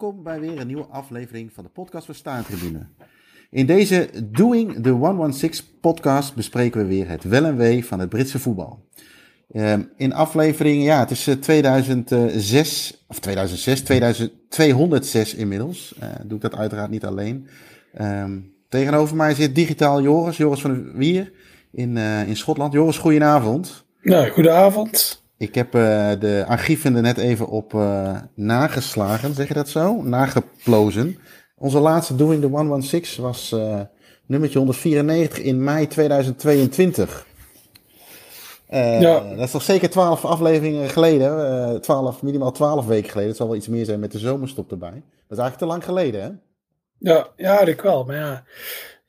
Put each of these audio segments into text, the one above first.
welkom bij weer een nieuwe aflevering van de podcast voor Staantribune. In deze Doing the 116 podcast bespreken we weer het wel en wee van het Britse voetbal. Ehm, in aflevering, ja, het is 2006, eh, of 2006, 2206 inmiddels. Uh, doe ik dat uiteraard niet alleen. Ehm, tegenover mij zit digitaal Joris, Joris van der Wier in, in Schotland. Joris, goedenavond. Nou, goedenavond. Ik heb uh, de archieven er net even op uh, nageslagen, zeg je dat zo? Nageplozen. Onze laatste Doing the 116 was uh, nummertje 194 in mei 2022. ja. Dat is toch zeker 12 afleveringen geleden. 12, minimaal 12 weken geleden. Het zal wel iets meer zijn met de zomerstop erbij. Dat is eigenlijk te lang geleden, hè? Ja, ja, dat wel. Maar ja,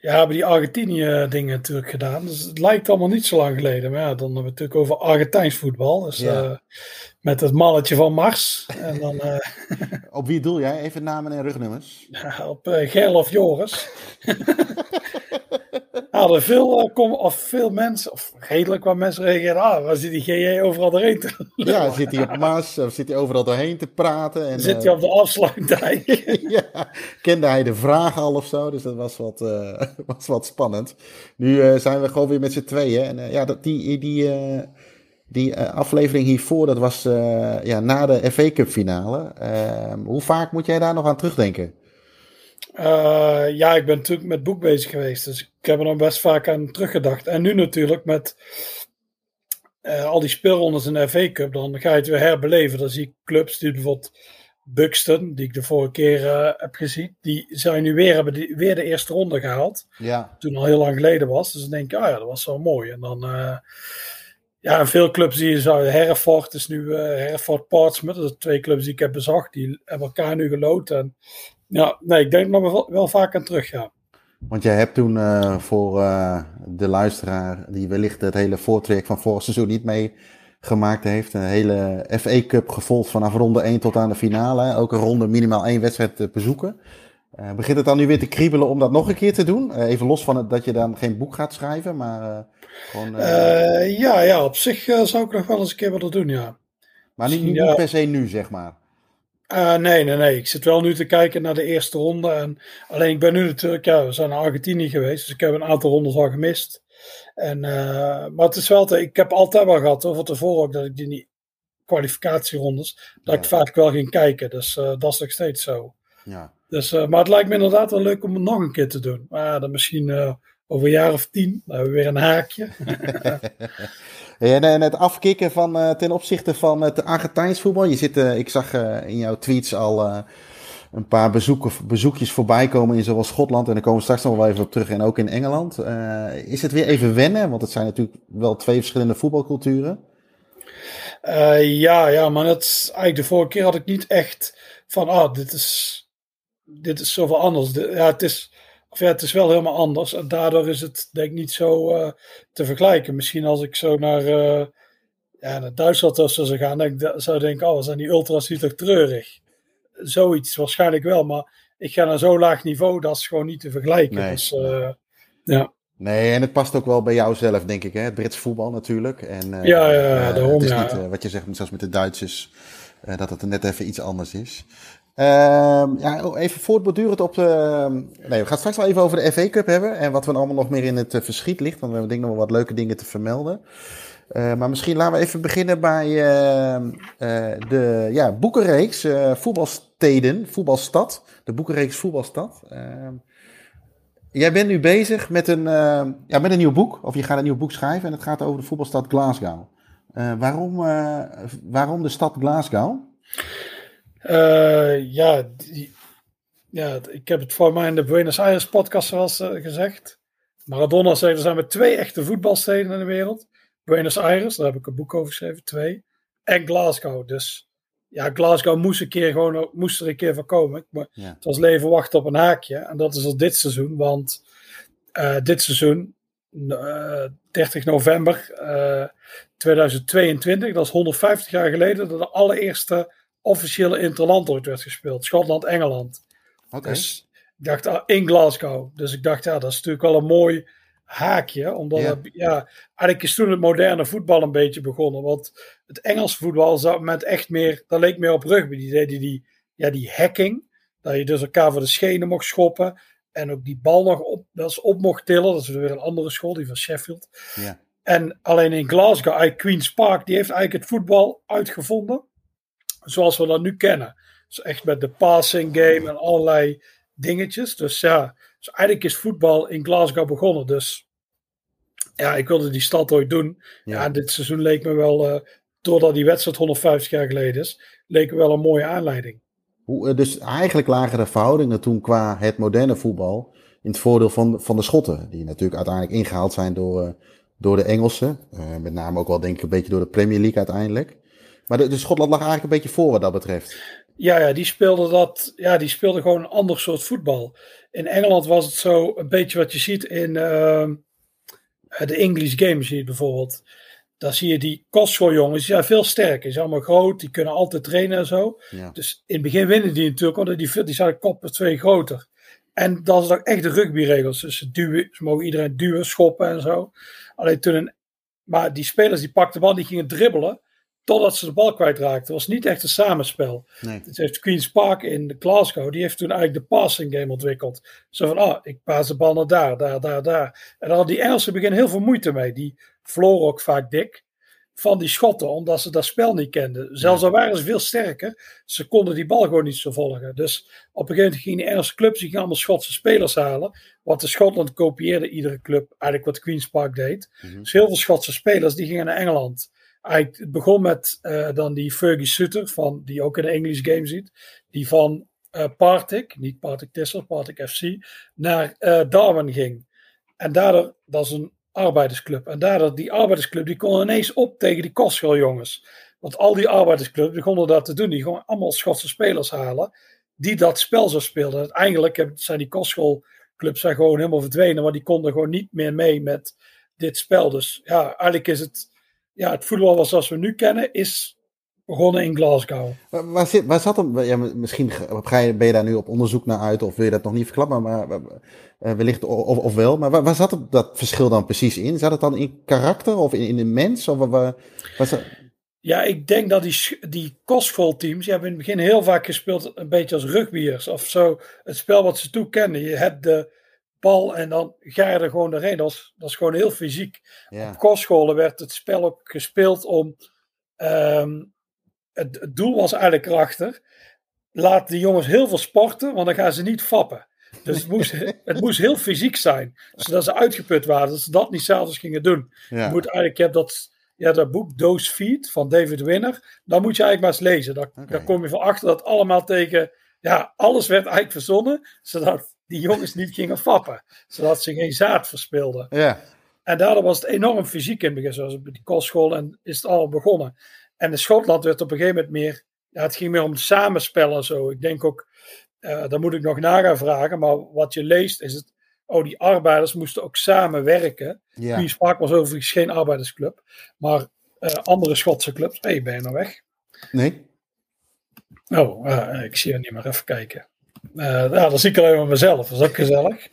ja, hebben die Argentinië dingen natuurlijk gedaan. Dus het lijkt allemaal niet zo lang geleden. Maar ja, dan hebben we het natuurlijk over Argentijns voetbal. Dus ja. uh, met het mannetje van Mars. En dan, uh, op wie doel jij? Even namen en rugnummers. Ja, op uh, Gerlof Joris. hadden veel, kom, of veel mensen, of redelijk wat mensen reageren. Ah, waar zit die GJ overal doorheen te Ja, zit hij op Mars of zit hij overal doorheen te praten? En, zit hij op de afsluitdijk? ja, kende hij de vraag al of zo? Dus dat was wat, uh, was wat spannend. Nu uh, zijn we gewoon weer met z'n tweeën. En uh, ja, dat, die, die, die aflevering hiervoor, dat was ja, na de FA Cup finale. Ehm, hoe vaak moet jij daar nog aan terugdenken? Uh, ja, ik ben natuurlijk met boek bezig geweest, dus ik heb er dan best vaak aan teruggedacht. En nu natuurlijk met uh, al die speelrondes in de FA Cup, dan ga je het weer herbeleven. Dan zie ik clubs die bijvoorbeeld Buxton, die ik de vorige keer uh, heb gezien, die zijn nu weer, hebben die, weer de eerste ronde gehaald. Ja. Toen al heel lang geleden was. Dus dan denk ik, ah ja, dat was wel mooi. En dan, ja, veel clubs die je zou, Hereford is nu, Hereford Portsmouth, dat zijn twee clubs die ik heb bezocht, die hebben elkaar nu geloot. En ja, nee, ik denk dat we wel, wel vaak aan teruggaan. Want jij hebt toen uh, voor uh, de luisteraar die wellicht het hele voortraject van vorig seizoen niet meegemaakt heeft, een hele FA Cup gevolgd vanaf ronde 1 tot aan de finale. Ook een ronde minimaal één wedstrijd te bezoeken. Uh, begint het dan nu weer te kriebelen om dat nog een keer te doen? even los van het dat je dan geen boek gaat schrijven, maar gewoon... ja, ja, op zich zou ik nog wel eens een keer willen doen, ja. Maar niet, niet, ja. niet per se nu, zeg maar. Uh, nee, nee, nee. Ik zit wel nu te kijken naar de eerste ronde. En, alleen ik ben nu natuurlijk, ja, we zijn naar Argentinië geweest. Dus ik heb een aantal rondes al gemist. En, uh, maar het is wel, te, ik heb altijd wel gehad, over tevoren ook, dat ik die kwalificatierondes, dat ja. ik vaak wel ging kijken. Dus uh, dat is nog steeds zo. Ja. Dus, maar het lijkt me inderdaad wel leuk om het nog een keer te doen. Maar dan misschien over een jaar of tien, dan hebben we weer een haakje. En, en het afkicken van, uh, ten opzichte van het Argentijns voetbal. Je zit, uh, ik zag uh, in jouw tweets al een paar bezoeken, bezoekjes voorbij komen in zowel Schotland. En daar komen we straks nog wel even op terug. En ook in Engeland. is het weer even wennen? Want het zijn natuurlijk wel twee verschillende voetbalculturen. ja, ja, maar het, eigenlijk de vorige keer had ik niet echt van, ah, dit is, dit is zoveel anders. De, ja, het is of ja, het is wel helemaal anders. En daardoor is het denk ik niet zo uh, te vergelijken. Misschien als ik zo naar, uh, ja, naar Duitsland of zo zou gaan, denk ik, zou denken, oh, zijn die ultras niet toch treurig? Zoiets waarschijnlijk wel, maar ik ga naar zo'n laag niveau, dat is gewoon niet te vergelijken. Nee. Dus uh, ja. Nee, en het past ook wel bij jou zelf, denk ik. Hè? Het Brits voetbal natuurlijk. En, ja, ja, ja, daarom, het is ja. niet, wat je zegt, zoals met de Duitsers, dat het net even iets anders is. Uh, ja, even voortbordurend op de... Nee, we gaan straks wel even over de FA Cup hebben. En wat we allemaal nog meer in het uh, verschiet ligt. Want we hebben denk nog wel wat leuke dingen te vermelden. Uh, maar misschien laten we even beginnen bij de ja, boekenreeks Voetbalsteden, Voetbalstad. De boekenreeks Voetbalstad. Ehm, jij bent nu bezig met een, ja, met een nieuw boek. Of je gaat een nieuw boek schrijven. En het gaat over de voetbalstad Glasgow. waarom, waarom de stad Glasgow? Uh, ja, die, ja, ik heb het voor mij in de Buenos Aires podcast zoals uh, gezegd. Maradona zei, er zijn maar twee echte voetbalsteden in de wereld. Buenos Aires, daar heb ik een boek over geschreven, twee. En Glasgow. Dus ja, Glasgow moest, een keer gewoon, moest er een keer van komen. Maar ja. het was leven wachten op een haakje. En dat is al dit seizoen, want uh, dit seizoen, 30 november 2022, dat is 150 jaar geleden, dat de allereerste officiële interland ooit werd gespeeld. Schotland-Engeland. Okay. Dus ik dacht ah, in Glasgow. Dus ik dacht, ja, dat is natuurlijk wel een mooi haakje. Omdat Ja. het, ja, eigenlijk is toen het moderne voetbal een beetje begonnen. Want het Engelse voetbal zat met echt meer, dat leek meer op rugby. Die deden die, ja, die hacking. Dat je dus elkaar voor de schenen mocht schoppen. En ook die bal nog op, dat is op mocht tillen. Dat is weer een andere school, die van Sheffield. Ja. En alleen in Glasgow, Queen's Park, die heeft eigenlijk het voetbal uitgevonden. Zoals we dat nu kennen. Dus echt met de passing game en allerlei dingetjes. Dus ja, dus eigenlijk is voetbal in Glasgow begonnen. Dus ja, ik wilde die stad ooit doen. Ja, Ja. dit seizoen leek me wel, eh, doordat die wedstrijd 150 jaar geleden is, leek me wel een mooie aanleiding. Hoe, eh, dus eigenlijk lagen de verhoudingen toen qua het moderne voetbal in het voordeel van, van de Schotten. Die natuurlijk uiteindelijk ingehaald zijn door, eh, door de Engelsen. Met name ook wel denk ik een beetje door de Premier League uiteindelijk. Maar de, Schotland lag eigenlijk een beetje voor wat dat betreft. Ja, ja, die speelde dat. Ja, die speelde gewoon een ander soort voetbal. In Engeland was het zo een beetje wat je ziet in ehm, de English Games, zie je bijvoorbeeld. Dan zie je die kostschooljongens, die zijn veel sterker. Die zijn allemaal groot, die kunnen altijd trainen en zo. Ja. Dus in het begin winnen die natuurlijk, want die, die zijn koppen twee groter. En dat is ook echt de rugbyregels. Dus ze, duwen, ze mogen iedereen duwen, schoppen en zo. Alleen toen een, maar die spelers die pakten de bal, die gingen dribbelen. Totdat ze de bal kwijtraakten. Het was niet echt een samenspel. Nee. Het heeft Queen's Park in Glasgow, die heeft toen eigenlijk de passing game ontwikkeld. Zo van, ah, ik paas de bal naar daar, daar, daar, daar. En daar hadden die Engelsen begin heel veel moeite mee. Die verloren ook vaak dik van die schotten, omdat ze dat spel niet kenden. Zelfs al waren ze veel sterker, ze konden die bal gewoon niet zo volgen. Dus op een gegeven moment gingen die Engelse clubs, die gingen allemaal Schotse spelers halen. Want de Schotland kopieerde iedere club eigenlijk wat Queen's Park deed. Mhm. Dus heel veel Schotse spelers, die gingen naar Engeland. Het begon met eh, dan die Fergie Sutter, van, die ook in de English game ziet. Die van eh Partick, niet Partick Tissel, Partick FC, naar eh, Darwin ging. En daardoor, dat is een arbeidersclub. En daardoor, die arbeidersclub, die kon ineens op tegen die kostschooljongens. Want al die arbeidersclubs begonnen dat te doen. Die gewoon allemaal Schotse spelers halen, die dat spel zo speelden. Uiteindelijk zijn die kostschoolclubs zijn gewoon helemaal verdwenen, want die konden gewoon niet meer mee met dit spel. Dus ja, eigenlijk is het, ja, het voetbal zoals we nu kennen, is begonnen in Glasgow. Waar, waar, zit, waar zat hem? Ja, misschien ga je, ben je daar nu op onderzoek naar uit of wil je dat nog niet verklappen, maar eh, wellicht of, of wel. Maar waar, waar zat dat verschil dan precies in? Zat het dan in karakter of in, in de mens? Of waar, zat- Ja, ik denk dat die, die kostschoolteams, die hebben in het begin heel vaak gespeeld een beetje als rugbyers of zo. Het spel wat ze toe kennen. Je hebt de bal en dan ga je er gewoon doorheen. Dat is, dat is gewoon heel fysiek. ja. Op kostscholen werd het spel ook gespeeld om. ehm, het, het doel was eigenlijk erachter. Laat de jongens heel veel sporten, want dan gaan ze niet fappen. Dus het moest, het moest heel fysiek zijn. Zodat ze uitgeput waren. Dat ze dat niet s'avonds gingen doen. Ja. Je moet eigenlijk, je hebt dat, ja, dat boek Dose Feed van David Winner. Dan moet je eigenlijk maar eens lezen. Daar, Oké. daar kom je van achter dat allemaal tegen. Ja, alles werd eigenlijk verzonnen. Zodat die jongens niet gingen fappen. Zodat ze geen zaad verspilden. ja. En daardoor was het enorm fysiek in het begin, zoals die kostschool, en is het allemaal begonnen. En in Schotland werd op een gegeven moment meer, ja, het ging meer om het samenspel en zo. Ik denk ook, eh daar moet ik nog na gaan vragen, maar wat je leest is het, oh, die arbeiders moesten ook samenwerken. ja. Queen's Park was overigens geen arbeidersclub, maar eh, andere Schotse clubs. Hé, hey, ben je nou weg? Nee? Oh, eh, ik zie je niet meer, even kijken. Eh ja, dan zie ik alleen maar mezelf, dat is ook gezellig.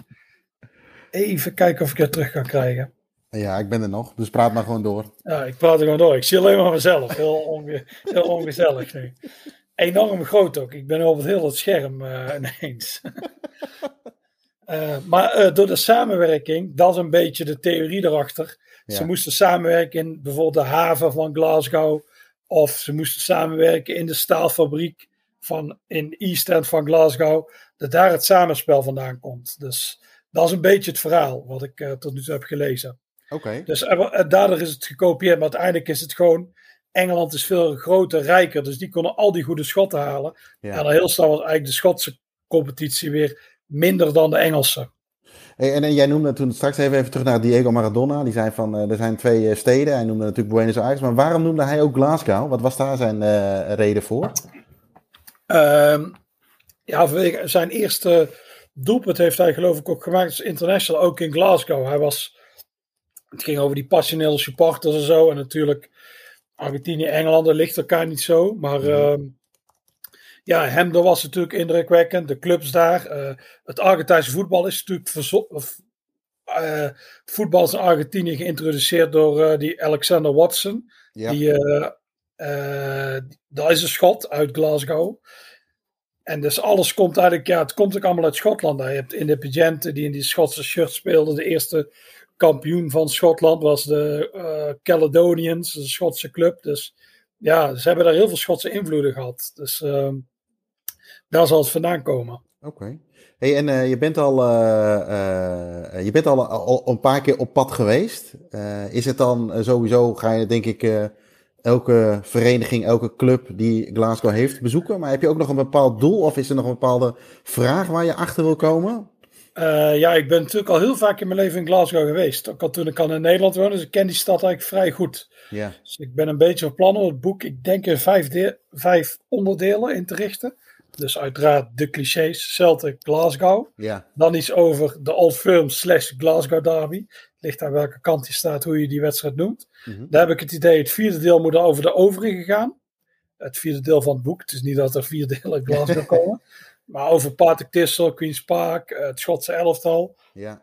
Even kijken of ik het terug kan krijgen. Ja, ik ben er nog. Dus praat maar gewoon door. Ja, ik praat er gewoon door. Ik zie alleen maar mezelf. Heel, onge heel ongezellig nu. Enorm groot ook. Ik ben over het heel het scherm eh, ineens. Eh, maar door de samenwerking, dat is een beetje de theorie erachter. Ze moesten samenwerken in bijvoorbeeld de haven van Glasgow. Of ze moesten samenwerken in de staalfabriek van, in East End van Glasgow. Dat daar het samenspel vandaan komt. Dus dat is een beetje het verhaal wat ik eh, tot nu toe heb gelezen. Oké. Dus er- er- daardoor is het gekopieerd, maar uiteindelijk is het gewoon. Engeland is veel groter, rijker, dus die konden al die goede schotten halen. Ja. En heel snel was eigenlijk de Schotse competitie weer minder dan de Engelse. Hey, en, en jij noemde toen straks even, even terug naar Diego Maradona. Die zei van, eh, er zijn twee eh, steden. Hij noemde natuurlijk Buenos Aires. Maar waarom noemde hij ook Glasgow? Wat was daar zijn eh, reden voor? Ehm, ja, vanwege zijn eerste doelpunt heeft hij geloof ik ook gemaakt als international, ook in Glasgow. Hij was, het ging over die passionele supporters en zo. En natuurlijk, Argentinië en Engeland, dat ligt elkaar niet zo. Maar ehm, ja, hem dat was natuurlijk indrukwekkend. De clubs daar. eh, het Argentijnse voetbal is natuurlijk verzo- of, eh, voetbal is in Argentinië geïntroduceerd door eh, die Alexander Watson. Ja. Die, eh, eh, dat is een schot uit Glasgow. En dus alles komt eigenlijk, ja, het komt ook allemaal uit Schotland. Je hebt Independent die in die Schotse shirt speelde. De eerste kampioen van Schotland was de uh, Caledonians, de Schotse club. Dus ja, ze hebben daar heel veel Schotse invloeden gehad. Dus uh, daar zal het vandaan komen. Oké. Hey, en uh, je bent al, uh, je bent al, al, een paar keer op pad geweest. is het dan sowieso, ga je denk ik elke vereniging, elke club die Glasgow heeft bezoeken? Maar heb je ook nog een bepaald doel of is er nog een bepaalde vraag waar je achter wil komen? ja, ik ben natuurlijk al heel vaak in mijn leven in Glasgow geweest. Ook al toen ik al in Nederland woonde, dus ik ken die stad eigenlijk vrij goed. Ja. Dus ik ben een beetje van plan om het boek, ik denk in vijf, vijf onderdelen in te richten. Dus uiteraard de clichés, Celtic, Glasgow. Ja. Dan iets over de Old Firm slash Glasgow derby. Ligt aan welke kant die staat, hoe je die wedstrijd noemt. Mhm. Daar heb ik het idee, het vierde deel moet over de overige gaan. Het vierde deel van het boek. Het is niet dat er vier delen Glasgow komen. Maar over Partick Thistle, Queen's Park, eh, het Schotse elftal. Ja.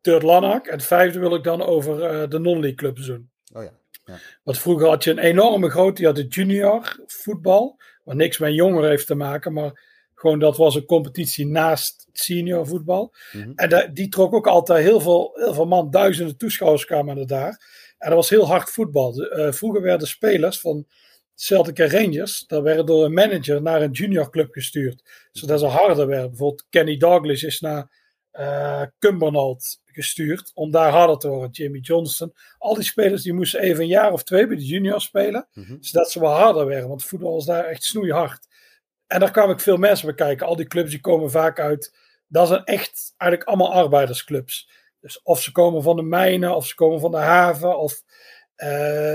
Third Lanark. En het vijfde wil ik dan over eh, de non-league clubs doen. Oh ja. ja. Want vroeger had je een enorme grote, je had de junior voetbal. Wat niks met jongeren heeft te maken, maar gewoon dat was een competitie naast senior voetbal. Mhm. En die trok ook altijd heel veel, heel veel man, duizenden toeschouwers kwamen er daar. En dat was heel hard voetbal. De, uh, vroeger werden spelers van Celtic en Rangers, daar werden door een manager naar een junior club gestuurd. Zodat ze harder werden. Bijvoorbeeld Kenny Douglas is naar uh, Cumbernauld gestuurd om daar harder te worden. Jimmy Johnston. Al die spelers die moesten even een jaar of twee bij de junior spelen. Mhm. Zodat ze wel harder werden. Want voetbal was daar echt snoeihard. En daar kwamen ik veel mensen bij kijken. Al die clubs die komen vaak uit. Dat zijn echt eigenlijk allemaal arbeidersclubs. Dus of ze komen van de mijnen, of ze komen van de haven, of uh,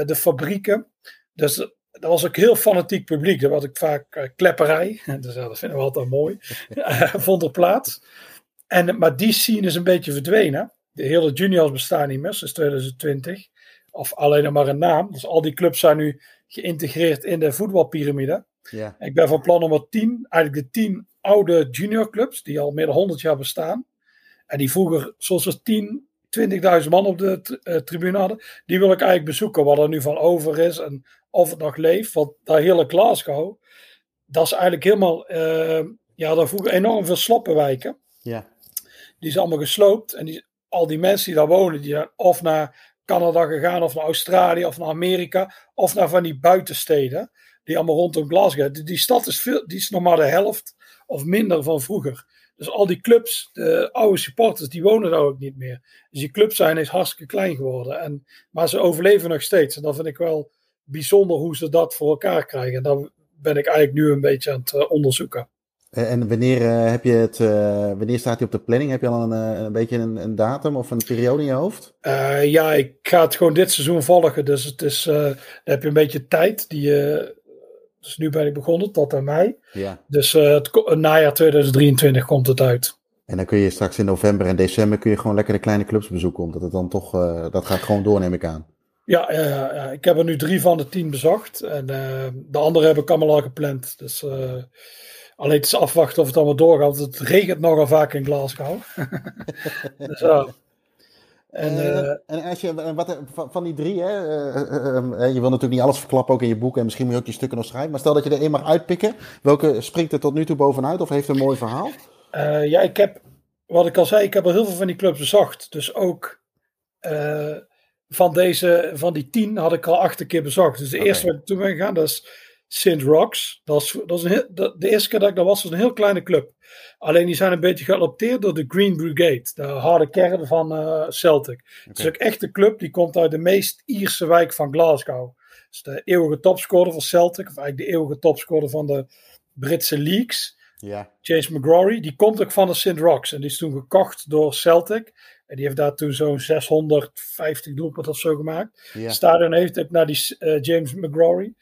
de fabrieken. Dus dat was ook heel fanatiek publiek. Dat was ik vaak uh, klepperij. Dus ja, dat vinden we altijd mooi. vond er plaats. En, maar die scene is een beetje verdwenen. De hele juniors bestaan niet meer sinds 2020. Of alleen nog maar een naam. Dus al die clubs zijn nu geïntegreerd in de voetbalpyramide. Ja. Ik ben van plan om er tien, eigenlijk de tien oude juniorclubs, die al meer dan 100 jaar bestaan. En die vroeger, zoals we 10, 20.000 man op de uh, tribune hadden. Die wil ik eigenlijk bezoeken, wat er nu van over is en of het nog leeft. Want daar hele Glasgow, dat is eigenlijk helemaal, uh, ja, daar vroeger enorm veel sloppenwijken. Ja. Die is allemaal gesloopt. En die, al die mensen die daar wonen, die zijn of naar Canada gegaan, of naar Australië, of naar Amerika, of naar van die buitensteden, die allemaal rondom Glasgow. Die, die stad is, veel, die is nog maar de helft of minder van vroeger. Dus al die clubs, de oude supporters, die wonen daar ook niet meer. Dus die clubs zijn is hartstikke klein geworden. En, maar ze overleven nog steeds. En dat vind ik wel bijzonder hoe ze dat voor elkaar krijgen. En daar ben ik eigenlijk nu een beetje aan het uh, onderzoeken. En wanneer, uh, heb je het, uh, wanneer staat hij op de planning? Heb je al een, uh, een beetje een, een, datum of een periode in je hoofd? ja, ik ga het gewoon dit seizoen volgen. Dus het is, dan heb je een beetje tijd. Die, dus nu ben ik begonnen tot aan mei. Ja. Dus het najaar 2023 komt het uit. En dan kun je straks in november en december kun je gewoon lekker de kleine clubs bezoeken. Omdat het dan toch, dat gaat gewoon door neem ik aan. Ja, ja, ja, ik heb er nu drie van de tien bezocht. En de andere heb ik allemaal al gepland. Dus... Alleen het is afwachten of het allemaal doorgaat. Want het regent nogal vaak in Glasgow. dus, ja. En, uh, en als je, wat, van die drie, hè, uh, je wil natuurlijk niet alles verklappen ook in je boek en misschien moet je ook je stukken nog schrijven. Maar stel dat je er één mag uitpikken, welke springt er tot nu toe bovenuit of heeft een mooi verhaal? ja, ik heb, wat ik al zei, ik heb al heel veel van die clubs bezocht. Dus ook van deze, van die tien had ik al acht keer bezocht. Dus de okay. eerste waar ik toen ben gegaan, dat is St. Rocks. Dat is, dat is een heel, dat, de eerste keer dat ik daar was, was een heel kleine club. Alleen die zijn een beetje geadopteerd door de Green Brigade, de harde kern van uh, Celtic. Okay. Het is ook echt een club die komt uit de meest Ierse wijk van Glasgow. Dus de eeuwige topscorer van Celtic, of eigenlijk de eeuwige topscorer van de Britse leagues. Ja. James McGrory, die komt ook van de St. Rocks. En die is toen gekocht door Celtic. En die heeft daar toen zo'n 650 doelpunten of zo gemaakt. Ja. Stadion heeft ook naar die uh, James McGrory.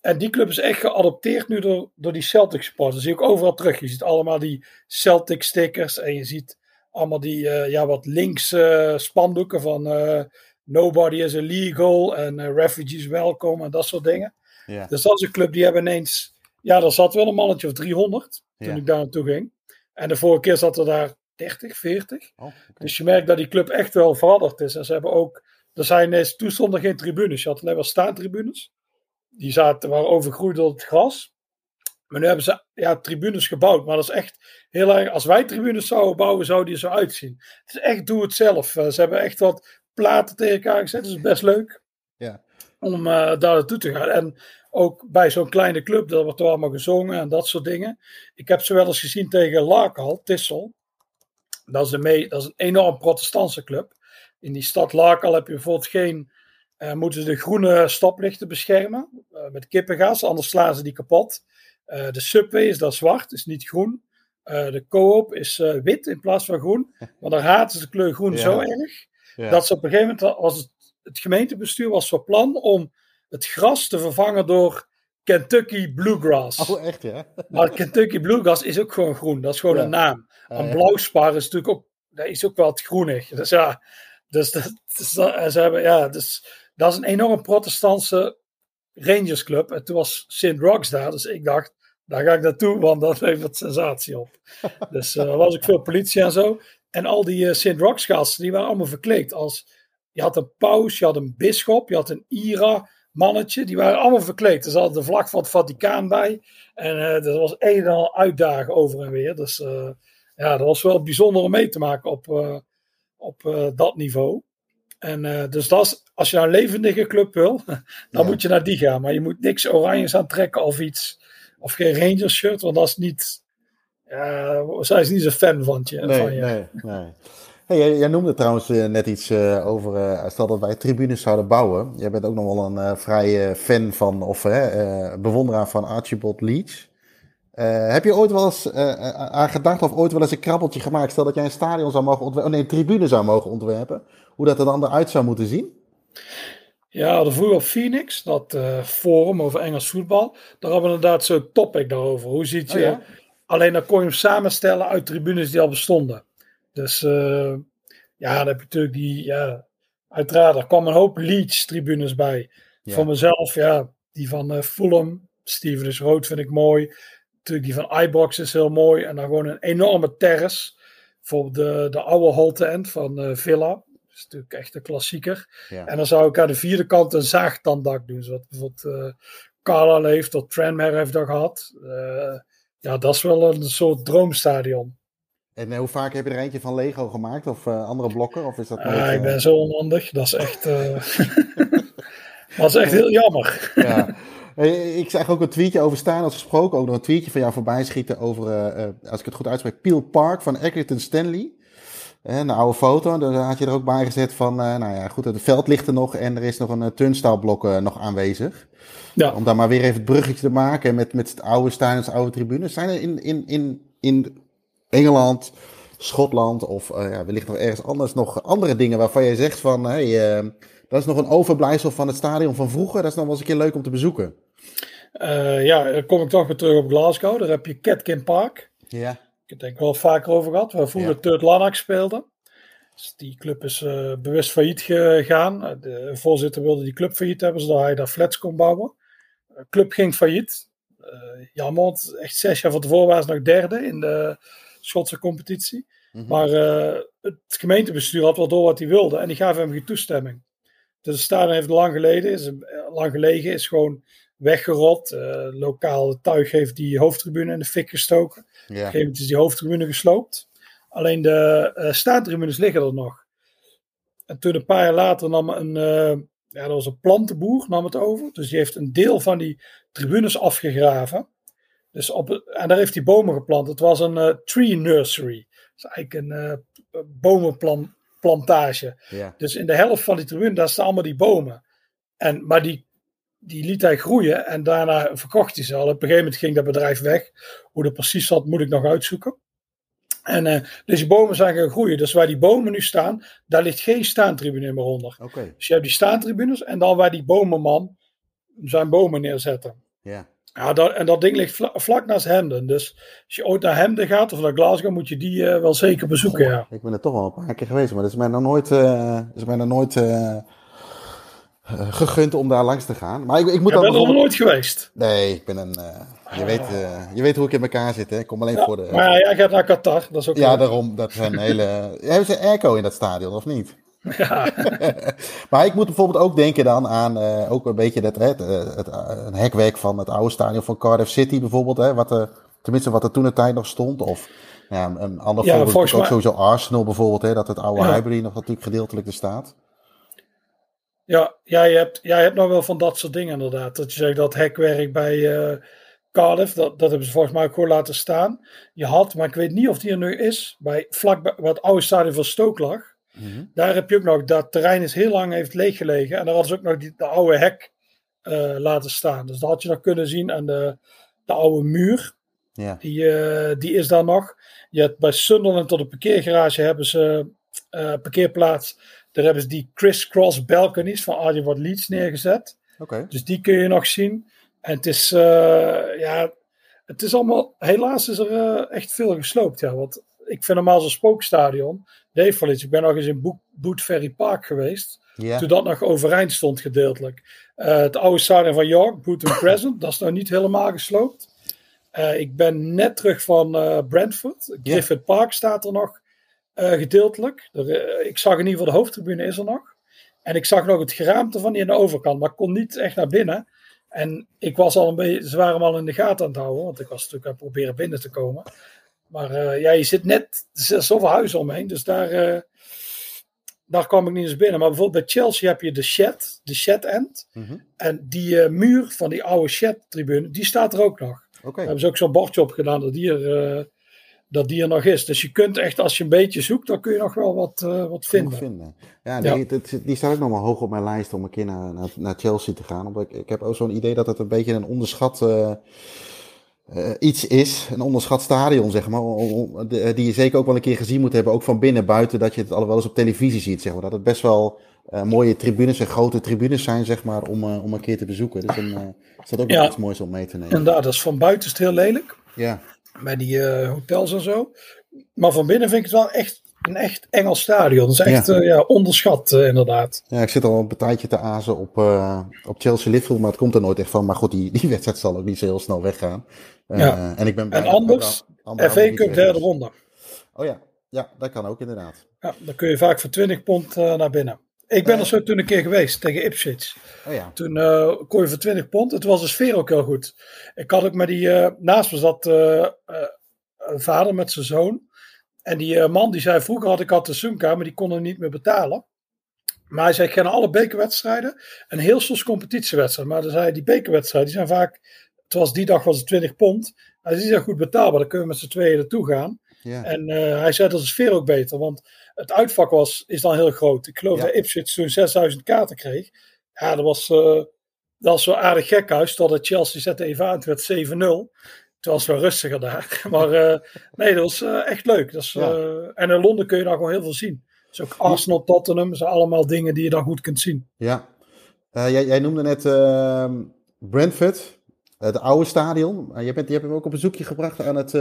En die club is echt geadopteerd nu door, door die Celtic supporters. Dat zie je ook overal terug. Je ziet allemaal die Celtic stickers. En je ziet allemaal die uh, ja, wat linkse spandoeken van uh, Nobody is illegal. En uh, refugees welcome en dat soort dingen. Ja. Dus dat is een club die hebben ineens... Ja, er zat wel een mannetje of 300 toen Ja. ik daar naartoe ging. En de vorige keer zat er daar 30, 40. Oh, oké. Dus je merkt dat die club echt wel veranderd is. En ze hebben ook... Er zijn ineens, toen stonden geen tribunes. Je had alleen maar staantribunes. Die zaten, waren overgroeid door het gras. Maar nu hebben ze ja, tribunes gebouwd. Maar dat is echt heel erg. Als wij tribunes zouden bouwen, zou die er zo uitzien. Het is echt doe het zelf. Uh, ze hebben echt wat platen tegen elkaar gezet. Dat is best leuk. Ja. Om uh, daar naartoe te gaan. En ook bij zo'n kleine club, dat wordt er allemaal gezongen en dat soort dingen. Ik heb ze wel eens gezien tegen Lakal, Tissel. Dat is, een mee, dat is een enorm protestantse club. In die stad Lakal heb je bijvoorbeeld geen. Uh, moeten ze de groene stoplichten beschermen uh, met kippengas, anders slaan ze die kapot. Uh, de subway is daar zwart, is niet groen. de co-op is wit in plaats van groen. Maar daar haten ze de kleur groen ja. zo erg. Ja. Dat ze op een gegeven moment was het, het gemeentebestuur was van plan om het gras te vervangen door Kentucky Bluegrass. Oh, echt ja? Maar Kentucky Bluegrass is ook gewoon groen. Dat is gewoon ja. een naam. En ja. blauwspar is natuurlijk ook, dat is ook wel het groenig. Dus ja, dus dat, dus dat, ze hebben, ja, dus, dat is een enorm protestantse Rangersclub. En toen was St. Rocks daar, dus ik dacht, daar ga ik naartoe, want dat levert sensatie op. dus uh, was ook veel politie en zo. En al die uh, St. Rocks gasten, die waren allemaal verkleed als, je had een paus, je had een bisschop, je had een ira, mannetje. Die waren allemaal verkleed. Er zat de vlag van het Vaticaan bij. En uh, dat was een en al uitdagen over en weer. Dus ja, dat was wel bijzonder om mee te maken op, op dat niveau. En dus dat is, als je nou een levendige club wil, dan ja. moet je naar die gaan. Maar je moet niks oranjes aantrekken of iets. Of geen Rangers shirt, want dat is niet. Ja, zij is niet zo fan van je. Nee, van je. nee, nee. Hey, jij, jij, noemde trouwens uh, net iets uh, over, uh, stel dat wij tribunes zouden bouwen. Jij bent ook nog wel een vrije fan van, of bewonderaar van Archibald Leach. Heb je ooit wel eens aan gedacht of ooit wel eens een krabbeltje gemaakt? Stel dat jij een stadion zou mogen ontwerpen, oh nee, een tribune zou mogen ontwerpen. Hoe dat er dan eruit zou moeten zien? Ja, de vroeger op Phoenix, dat forum over Engels voetbal. Daar hebben we inderdaad zo'n topic daarover. Hoe ziet je... Oh, ja? Alleen dan kon je hem samenstellen uit tribunes die al bestonden. Dus ja, dan heb je natuurlijk die, ja, uiteraard, er kwam een hoop Leeds-tribunes bij. Ja. Voor mezelf, ja, die van Fulham, Steven is rood vind ik mooi. Natuurlijk die van iBox is heel mooi. En dan gewoon een enorme terrace. Voor de, de oude Holte End van uh, Villa. Dat is natuurlijk echt een klassieker. Ja. En dan zou ik aan de vierde kant een zaagtanddak doen. Zoals bijvoorbeeld uh, Carlisle heeft, of Tranmere heeft dat gehad. ja, dat is wel een soort droomstadion. En hoe vaak heb je er eentje van Lego gemaakt of uh, andere blokken? Of is dat nooit, uh, ik ben zo onhandig. Dat is echt, dat is echt heel jammer. ja. Ik zag ook een tweetje over staan als gesproken. Ook nog een tweetje van jou voorbij schieten over, als ik het goed uitspreek, Peel Park van Egerton Stanley. Een oude foto, daar had je er ook bij gezet van, nou ja, goed, het veld ligt er nog en er is nog een turnstaalblok nog aanwezig. Ja. Om daar maar weer even het bruggetje te maken met, met het oude stadions, oude tribunes. Zijn er in, in, in, in Engeland, Schotland of ja, wellicht nog ergens anders nog andere dingen waarvan je zegt van hey, dat is nog een overblijfsel van het stadion van vroeger. Dat is nog wel eens een keer leuk om te bezoeken. Uh, ja, dan kom ik toch weer terug op Glasgow. Daar heb je Catkin Park. Ja. Ik heb het wel vaker over gehad. Waar vroeger ja. Lanark speelde. Dus die club is bewust failliet gegaan. De voorzitter wilde die club failliet hebben, zodat hij daar flats kon bouwen. De club ging failliet. jammer, want echt zes jaar van tevoren waren ze nog derde in de Schotse competitie. Mm -hmm. Maar uh, het gemeentebestuur had wel door wat hij wilde en die gaven hem geen toestemming. Dus het stadion heeft lang geleden, is lang gelegen, is gewoon weggerot. Uh, lokaal tuig heeft die hoofdtribune in de fik gestoken. Ja. Op een gegeven moment is die hoofdtribune gesloopt. Alleen de uh, staantribunes liggen er nog. En toen een paar jaar later nam een, uh, ja, dat was een plantenboer, nam het over. Dus die heeft een deel van die tribunes afgegraven. Dus op, en daar heeft hij bomen geplant. Het was een uh, tree nursery. Dat is eigenlijk een uh, bomenplantage. Ja. Dus in de helft van die tribune, daar staan allemaal die bomen. En, maar die, die liet hij groeien en daarna verkocht hij ze al. Op een gegeven moment ging dat bedrijf weg. Hoe dat precies zat, moet ik nog uitzoeken. En uh, dus die bomen zijn gaan groeien. Dus waar die bomen nu staan, daar ligt geen staantribune meer onder. Okay. Dus je hebt die staantribunes en dan waar die bomenman zijn bomen neerzetten. Ja. Ja, dat, en dat ding ligt vla, vlak naast Hemden. Dus als je ooit naar Hemden gaat of naar Glasgow, moet je die uh, wel zeker bezoeken. Goh, ja. Ik ben er toch al een paar keer geweest, maar dat is mij nog nooit, uh, is mij nog nooit uh, gegund om daar langs te gaan. Maar ik, ik moet er nog nooit geweest? Nee, ik ben een. je, weet, je weet hoe ik in elkaar zit, hè? Ik kom alleen ja, voor de. Maar jij gaat naar Qatar, dat is ook. Ja, leuk. daarom. Dat zijn hele. Hebben ze airco in dat stadion of niet? Ja. maar ik moet bijvoorbeeld ook denken dan aan uh, ook een beetje dat, het, het, het, een hekwerk van het oude stadion van Cardiff City bijvoorbeeld. Hè, wat er, tenminste wat er toen de tijd nog stond. Of ja, een ander ja, voorbeeld is ook sowieso Arsenal bijvoorbeeld. Hè, dat het oude ja. Highbury nog natuurlijk gedeeltelijk er staat. Ja, jij hebt, jij hebt nog wel van dat soort dingen inderdaad. Dat je zegt dat hekwerk bij uh, Cardiff, dat, dat hebben ze volgens mij ook gewoon laten staan. Je had, maar ik weet niet of die er nu is, bij vlak bij het oude stadion van Stoke lag. Mhm. Daar heb je ook nog, dat terrein is heel lang heeft leeggelegen. En daar hadden ze ook nog die, de oude hek uh, laten staan. Dus dat had je nog kunnen zien aan de, de oude muur. Ja. Die, uh, die is daar nog. Je hebt bij Sunderland tot de parkeergarage hebben ze parkeerplaats. Daar hebben ze die crisscross balconies van Wat Leeds neergezet. Okay. Dus die kun je nog zien. En het is, uh, ja, het is allemaal, helaas is er uh, echt veel gesloopt. Ja, want ik vind normaal zo'n spookstadion, Dave Ik ben nog eens in Bo Boot Ferry Park geweest. Yeah. Toen dat nog overeind stond gedeeltelijk. Uh, het oude stadion van York, Booton Crescent, dat is nou niet helemaal gesloopt. ik ben net terug van Brentford. Griffith Park staat er nog gedeeltelijk. Er, ik zag in ieder geval de hoofdtribune is er nog. En ik zag nog het geraamte van die aan de overkant, maar ik kon niet echt naar binnen. En ik was al een beetje, ze waren hem al in de gaten aan het houden, want ik was natuurlijk aan het proberen binnen te komen. Maar uh, ja, je zit net, er zoveel huizen omheen, dus daar, daar kwam ik niet eens binnen. Maar bijvoorbeeld bij Chelsea heb je de shed, de shed end. Mm -hmm. En die muur van die oude shed tribune, die staat er ook nog. Okay. Daar hebben ze ook zo'n bordje op gedaan dat die er dat die er nog is. Dus je kunt echt, als je een beetje zoekt, dan kun je nog wel wat, uh, wat vinden. vinden. Ja, die, ja. Die, die, staat ook nog wel hoog op mijn lijst om een keer naar, naar, naar Chelsea te gaan. Omdat ik, ik heb ook zo'n idee dat het een beetje een onderschat uh, uh, iets is. Een onderschat stadion, zeg maar. Die je zeker ook wel een keer gezien moet hebben. Ook van binnen, buiten, dat je het al wel eens op televisie ziet, zeg maar. Dat het best wel mooie tribunes en grote tribunes zijn, zeg maar, om, om een keer te bezoeken. Dus dan is dat ook ja. iets moois om mee te nemen. Inderdaad, dat is van buiten is het heel lelijk. Ja bij die uh, hotels en zo. Maar van binnen vind ik het wel echt een echt Engels stadion. Dat is echt ja. Uh, ja onderschat, uh, inderdaad. Ja, ik zit al een tijdje te azen op, op Chelsea Liverpool, maar het komt er nooit echt van. Maar goed, die, die wedstrijd zal ook niet zo heel snel weggaan. ja. En, ik ben en anders, FA Cup derde ronde. Oh ja. ja, dat kan ook inderdaad. Ja, dan kun je vaak voor 20 pond naar binnen. Ik ben er zo toen een keer geweest tegen Ipswich. Oh ja. Toen uh, kon je voor 20 pond. Het was de sfeer ook heel goed. Ik had ook met die. Uh, naast me zat uh, een vader met zijn zoon. En die man die zei: Vroeger had ik altijd de Sunka, maar die kon er niet meer betalen. Maar hij zei: Ik ga naar alle bekerwedstrijden. En heel soms competitiewedstrijden. Maar dan zei hij: Die bekerwedstrijden die zijn vaak. Het was die dag was het 20 pond. Hij zei: Die zijn goed betaalbaar. Dan kunnen we met z'n tweeën naartoe gaan. Ja. En hij zei: Dat is de sfeer ook beter. Want het uitvak was, is dan heel groot. Ik geloof ja. dat Ipswich zo'n 6000 kaarten kreeg. Ja, dat was, uh, dat was zo aardig gekhuis. Totdat Chelsea zette even aan. Het werd 7-0. Het was wel rustiger daar. Maar uh, nee, dat was uh, echt leuk. Dat is, ja. en in Londen kun je daar gewoon heel veel zien. Dus ook Arsenal, Tottenham. Zijn allemaal dingen die je daar goed kunt zien. Ja. jij, jij noemde net ehm, Brentford. Het oude stadion. je, bent, je hebt hem ook op bezoekje gebracht aan het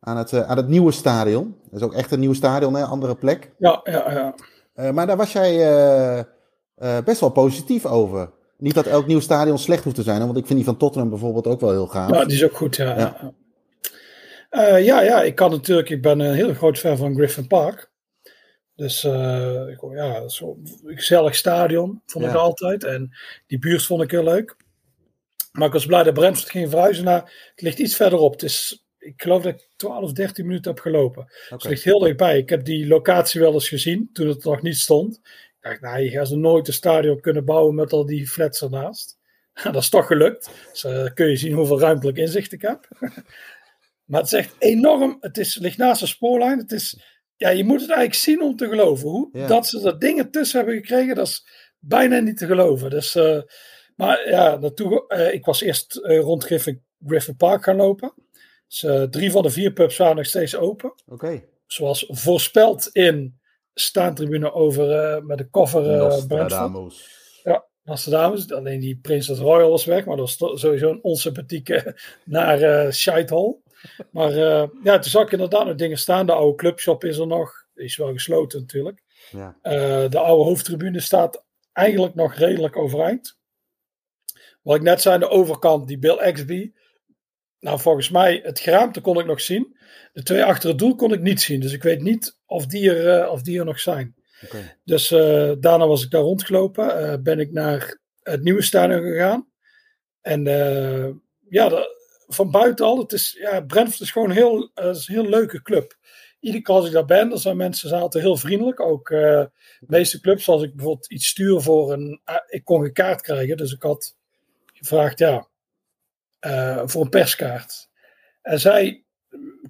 aan het, uh, aan het nieuwe stadion. Dat is ook echt een nieuw stadion, een andere plek. Ja, ja, ja. Uh, maar daar was jij uh, best wel positief over. Niet dat elk nieuw stadion slecht hoeft te zijn, want ik vind die van Tottenham bijvoorbeeld ook wel heel gaaf. Ja, die is ook goed, ja. Ja, ja, ja, ik kan natuurlijk, ik ben een heel groot fan van Griffin Park. Dus ik, ja, zo'n gezellig stadion vond ik altijd. En die buurt vond ik heel leuk. Maar ik was blij dat Brentford ging verhuizen naar. Het ligt iets verderop. Het is ik geloof dat ik 12, 13 minuten heb gelopen. Okay. Dus het ligt heel dichtbij. Ik heb die locatie wel eens gezien toen het nog niet stond. Ik dacht, nou, je gaat zo nooit een stadion kunnen bouwen met al die flats ernaast. dat is toch gelukt. Dus uh, kun je zien hoeveel ruimtelijk inzicht ik heb. maar het is echt enorm. Het is, ligt naast de spoorlijn. Het is, ja, je moet het eigenlijk zien om te geloven. Hoe dat ze er dingen tussen hebben gekregen, dat is bijna niet te geloven. Dus, uh, maar ja, naartoe, uh, ik was eerst rond Griffin, Griffin Park gaan lopen. Dus, uh, drie van de vier pubs waren nog steeds open. Okay. Zoals voorspeld in staantribune over uh, met de koffer uh, Nostradamus. Ja, Nostradamus. Alleen die Princess Royal was weg, maar dat was sowieso een onsympathieke naar uh, Scheithol. Maar ja, toen zag ik inderdaad nog dingen staan. De oude clubshop is er nog. Die is wel gesloten natuurlijk. Ja. de oude hoofdtribune staat eigenlijk nog redelijk overeind. Wat ik net zei, aan de overkant, die Bill Exby. Nou, volgens mij, het geraamte kon ik nog zien. De twee achter het doel kon ik niet zien. Dus ik weet niet of die er, uh, of die er nog zijn. Okay. Dus daarna was ik daar rondgelopen. ben ik naar het nieuwe stadion gegaan. En ja, van buiten al, het is, ja, Brentford is gewoon heel, is een heel leuke club iedere keer als ik daar ben, dan zijn mensen zijn altijd heel vriendelijk. Ook de meeste clubs, als ik bijvoorbeeld iets stuur voor een. Ik kon geen kaart krijgen, dus ik had gevraagd, ja, uh, voor een perskaart. En zij,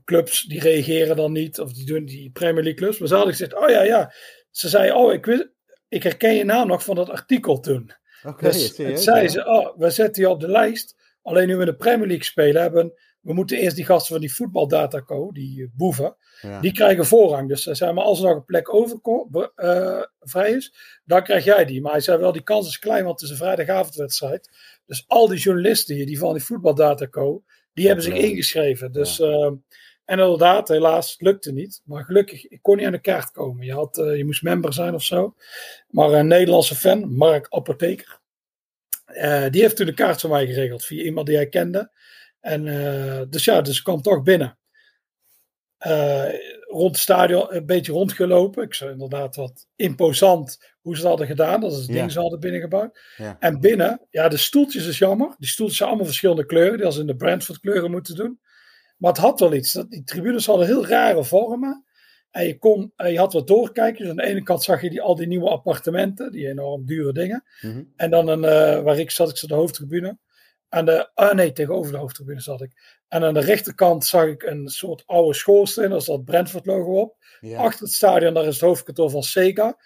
clubs, die reageren dan niet, of die doen die Premier League clubs. Maar ze hadden gezegd, oh ja, ja. Ze zei, oh, ik, wist, ik herken je naam nog van dat artikel toen. Okay, dus zei ze, oh, we zetten je op de lijst. Alleen nu we de Premier League spelen hebben, we moeten eerst die gasten van die voetbaldataco, die boeven, die krijgen voorrang. Dus zei maar als er nog een plek over uh, vrij is, dan krijg jij die. Maar hij zei wel, die kans is klein, want het is een vrijdagavondwedstrijd. Dus al die journalisten hier, die van die voetbaldataco, die hebben zich ingeschreven. Dus, ja. uh, en inderdaad, helaas lukte niet. Maar gelukkig, ik kon niet aan de kaart komen. Je, had, uh, je moest member zijn of zo. Maar een Nederlandse fan, Mark Apotheker, die heeft toen de kaart voor mij geregeld via iemand die hij kende. En dus ja, dus ik kwam toch binnen. Uh, rond het stadion een beetje rondgelopen. Ik zei inderdaad wat imposant hoe ze dat hadden gedaan. Dat is het ja. ding ze hadden binnengebouwd. Ja. En binnen, ja, de stoeltjes is jammer. Die stoeltjes zijn allemaal verschillende kleuren. Die als in de Brentford kleuren moeten doen. Maar het had wel iets. Die tribunes hadden heel rare vormen. En je, kon, je had wat doorkijkjes. Aan de ene kant zag je die, al die nieuwe appartementen. Die enorm dure dingen. Mm -hmm. En dan een, uh, waar ik zat, ik zat de hoofdtribune. Aan de, ah nee, tegenover de hoofdtribune zat ik. En aan de rechterkant zag ik een soort oude schoorsteen. Daar zat Brentford logo op. Ja. Achter het stadion, daar is het hoofdkantoor van Sega.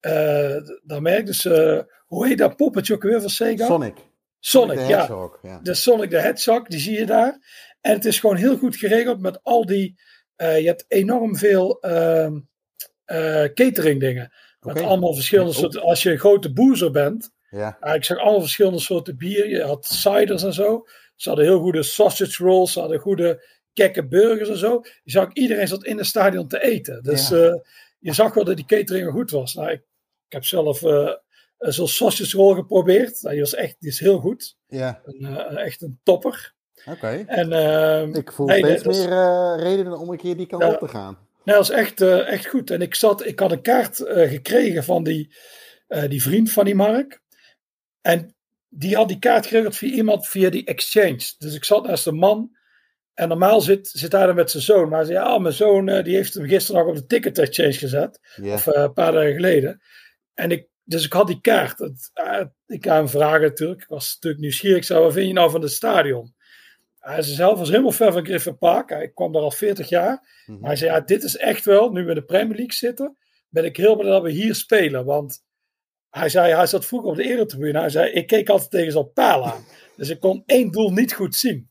Uh, daar merk dus, uh, hoe heet dat poppetje ook weer van Sega? Sonic. Sonic, Sonic ja. ja. De Sonic de Hedgehog, die zie je daar. En het is gewoon heel goed geregeld met al die... Uh, je hebt enorm veel ehm, catering dingen. Met allemaal verschillende soorten... Als je een grote boezer bent... Ja. Uh, ik zag allemaal verschillende soorten bier. Je had ciders en zo. Ze hadden heel goede sausage rolls. Ze hadden goede kekke burgers en zo. Je zag iedereen zat in het stadion te eten. Dus ja. uh, je zag wel dat die catering goed was. Nou, ik, ik heb zelf uh, zo'n sausage roll geprobeerd. Nou, die was echt die is heel goed. Ja. Een, echt een topper. Oké. Okay. En ehm, ik voel nee, steeds nee, meer redenen om een keer die kant op te gaan. Nee, dat was echt, echt goed. En ik, zat, ik had een kaart gekregen van die, die vriend van die Mark. En die had die kaart geregeld via iemand via die exchange. Dus ik zat naast een man. En normaal zit, zit hij dan met zijn zoon. Maar hij zei, ja, mijn zoon uh, die heeft hem gisteren nog op de ticket exchange gezet. Yeah. Of uh, een paar dagen geleden. En ik, dus ik had die kaart. Het, uh, ik ga hem vragen natuurlijk. Ik was natuurlijk nieuwsgierig. Ik zei, wat vind je nou van het stadion? Hij zei zelf was helemaal ver van Griffin Park. Hij kwam daar al 40 jaar. Mm-hmm. Maar hij zei, ja, dit is echt wel, nu we in de Premier League zitten, ben ik heel blij dat we hier spelen. Want hij zei, hij zat vroeger op de eretribune. Hij zei, ik keek altijd tegen zo'n paal aan. Dus ik kon één doel niet goed zien.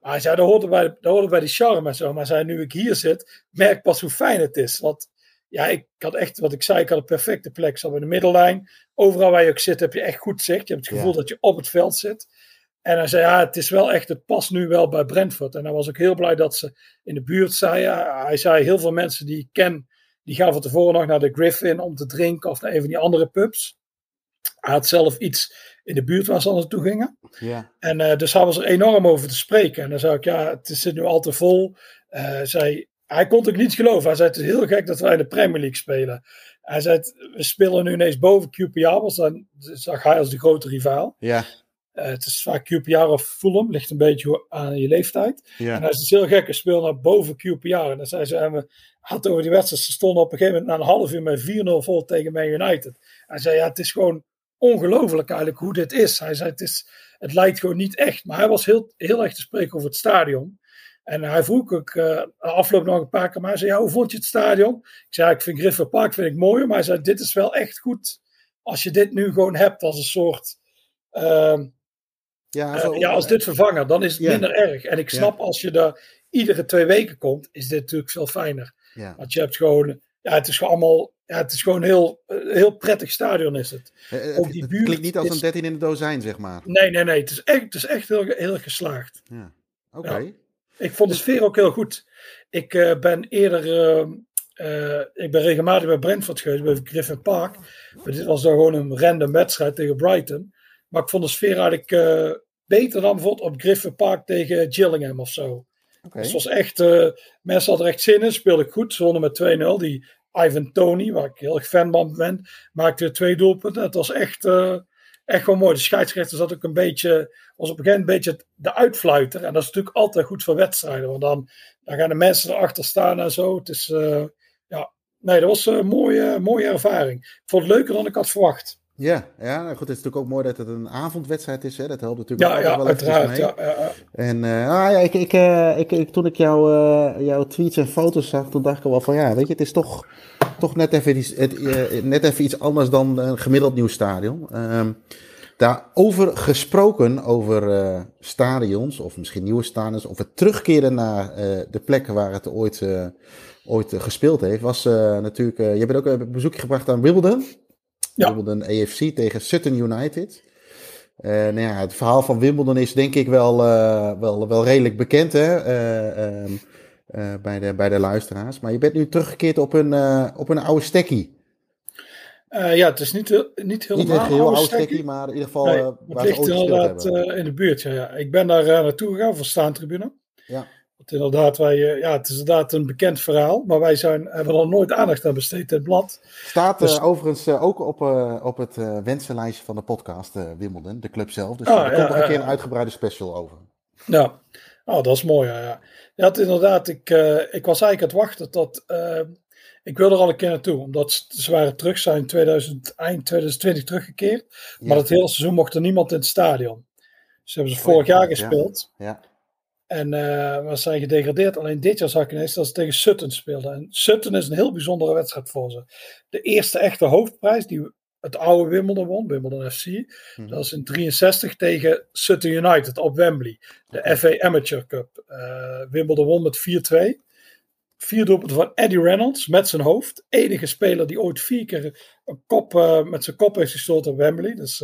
Maar hij zei, dat hoorde bij, dat hoorde bij die charme en zo. Maar hij zei, nu ik hier zit, merk pas hoe fijn het is. Want ja, ik had echt, wat ik zei, ik had een perfecte plek. Zo in de middellijn. Overal waar je ook zit, heb je echt goed zicht. Je hebt het gevoel ja. dat je op het veld zit. En hij zei, ja, het is wel echt, het past nu wel bij Brentford. En hij was ook heel blij dat ze in de buurt zeiden. Hij zei, heel veel mensen die ik ken, die gaan van tevoren nog naar de Griffin om te drinken of naar een van die andere pubs. Hij had zelf iets in de buurt waar ze naartoe gingen. Ja. En uh, dus hij was er enorm over te spreken. En dan zei ik, ja, het zit nu al te vol. Uh, zei, hij kon het ook niet geloven. Hij zei, het is heel gek dat wij in de Premier League spelen. Hij zei, we spelen nu ineens boven QPR, want dan zag hij als de grote rivaal. Ja. Uh, het is vaak QPR of Fulham, ligt een beetje aan je leeftijd. Ja. En hij is heel gek, we spelen naar boven QPR. En dan zei ze, en we hadden over die wedstrijd, ze stonden op een gegeven moment na een half uur met 4-0 vol tegen Man United. Hij zei, ja, het is gewoon ongelooflijk eigenlijk hoe dit is. Hij zei, het, is, het lijkt gewoon niet echt. Maar hij was heel, heel erg te spreken over het stadion. En hij vroeg ook uh, afloop nog een paar keer, maar hij zei, ja, hoe vond je het stadion? Ik zei, ik vind Griffith Park vind ik mooi, maar hij zei, dit is wel echt goed als je dit nu gewoon hebt als een soort... Uh, ja, zo, uh, ja, als dit vervangen, dan is het minder erg. En ik snap, als je daar iedere twee weken komt, is dit natuurlijk veel fijner. Ja. Want je hebt gewoon, ja, het is gewoon allemaal, ja, het is gewoon heel, een heel prettig stadion is het. Eh, Ook Het, die het buurt klinkt niet als een 13 in de dozijn, zeg maar. Nee, nee, nee, het is echt, het is echt heel, heel geslaagd. Ja. Oké. Ik vond de sfeer ook heel goed. Ik eh, ben eerder, eh, eh, ik ben regelmatig bij Brentford geweest, bij Griffin Park. Maar dit was dan gewoon een random wedstrijd tegen Brighton. Maar ik vond de sfeer eigenlijk eh, beter dan bijvoorbeeld op Griffin Park tegen Gillingham of zo. Dus het was echt, eh, mensen hadden er echt zin in, speelde ik goed. Ze wonnen met 2-0. Die Ivan Tony, waar ik heel erg fan van ben, maakte twee doelpunten. Het was echt, uh, echt gewoon mooi. De scheidsrechter zat ook een beetje, was op een gegeven moment een beetje de uitfluiter. En dat is natuurlijk altijd goed voor wedstrijden, want dan, dan gaan de mensen erachter staan en zo. Het is, uh, ja, nee, dat was een mooie, mooie ervaring. Ik vond het leuker dan ik had verwacht. Ja, ja nou goed, het is natuurlijk ook mooi dat het een avondwedstrijd is. Hè? Dat helpt natuurlijk ja, wel uiteraard, mee. Ja, ja, En uh, ah, ja, ik, ik, uh, ik, ik, toen ik jou, uh, jouw tweets en foto's zag, toen dacht ik wel van ja, weet je, het is toch, toch net, even iets, het, net even iets anders dan een gemiddeld nieuw stadion. Um, daarover gesproken, over stadions, of misschien nieuwe stadions, of het terugkeren naar de plekken waar het ooit, ooit gespeeld heeft, was natuurlijk, je bent ook een bezoekje gebracht aan Wimbledon. Wimbledon AFC tegen Sutton United. Uh, nou ja, het verhaal van Wimbledon is denk ik wel, uh, wel, wel redelijk bekend hè? Uh, um, bij, de, bij de luisteraars. Maar je bent nu teruggekeerd op een, op een oude stekkie. ja, het is niet, niet helemaal niet een heel oude stekkie, maar in ieder geval nee, waar het ligt ooit inderdaad hebben. in de buurt. Ja, ja. Ik ben daar naartoe gegaan voor staantribune. Ja. Want inderdaad, wij, ja, het is inderdaad een bekend verhaal, maar wij zijn, hebben er nooit aandacht aan besteed in het blad. Staat Dus- uh, overigens uh, ook op, uh, op het wensenlijstje van de podcast Wimbledon, de club zelf. Dus Ah, er ja, komt nog een keer een uitgebreide special over. Ja, oh, dat is mooi. Ja, ja. ja het, inderdaad, ik, ik was eigenlijk aan het wachten tot. ik wilde er al een keer naartoe, omdat ze waren terug, zijn in 2000, eind 2020 teruggekeerd. Maar het hele seizoen mocht er niemand in het stadion. Ze hebben ze vorig ja, jaar ja. gespeeld. Ja, En eh we zijn gedegradeerd. Alleen dit jaar zag ik ineens dat ze tegen Sutton speelden. En Sutton is een heel bijzondere wedstrijd voor ze. De eerste echte hoofdprijs die het oude Wimbledon won, Wimbledon FC. Mhm. Dat was in 63 tegen Sutton United op Wembley. De FA Amateur Cup. Eh, Wimbledon won met 4-2. Vier doelpunten van Eddie Reynolds met zijn hoofd. Enige speler die ooit vier keer een kop, eh, met zijn kop heeft gestoten op Wembley. Dus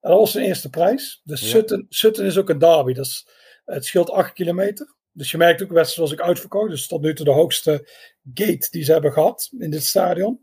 dat was zijn eerste prijs. Dus Ja. Sutton, Sutton is ook een derby. Dat is, het scheelt 8 kilometer. Dus je merkt ook, wedstrijd was ik uitverkocht. Dus tot nu toe de hoogste gate die ze hebben gehad in dit stadion.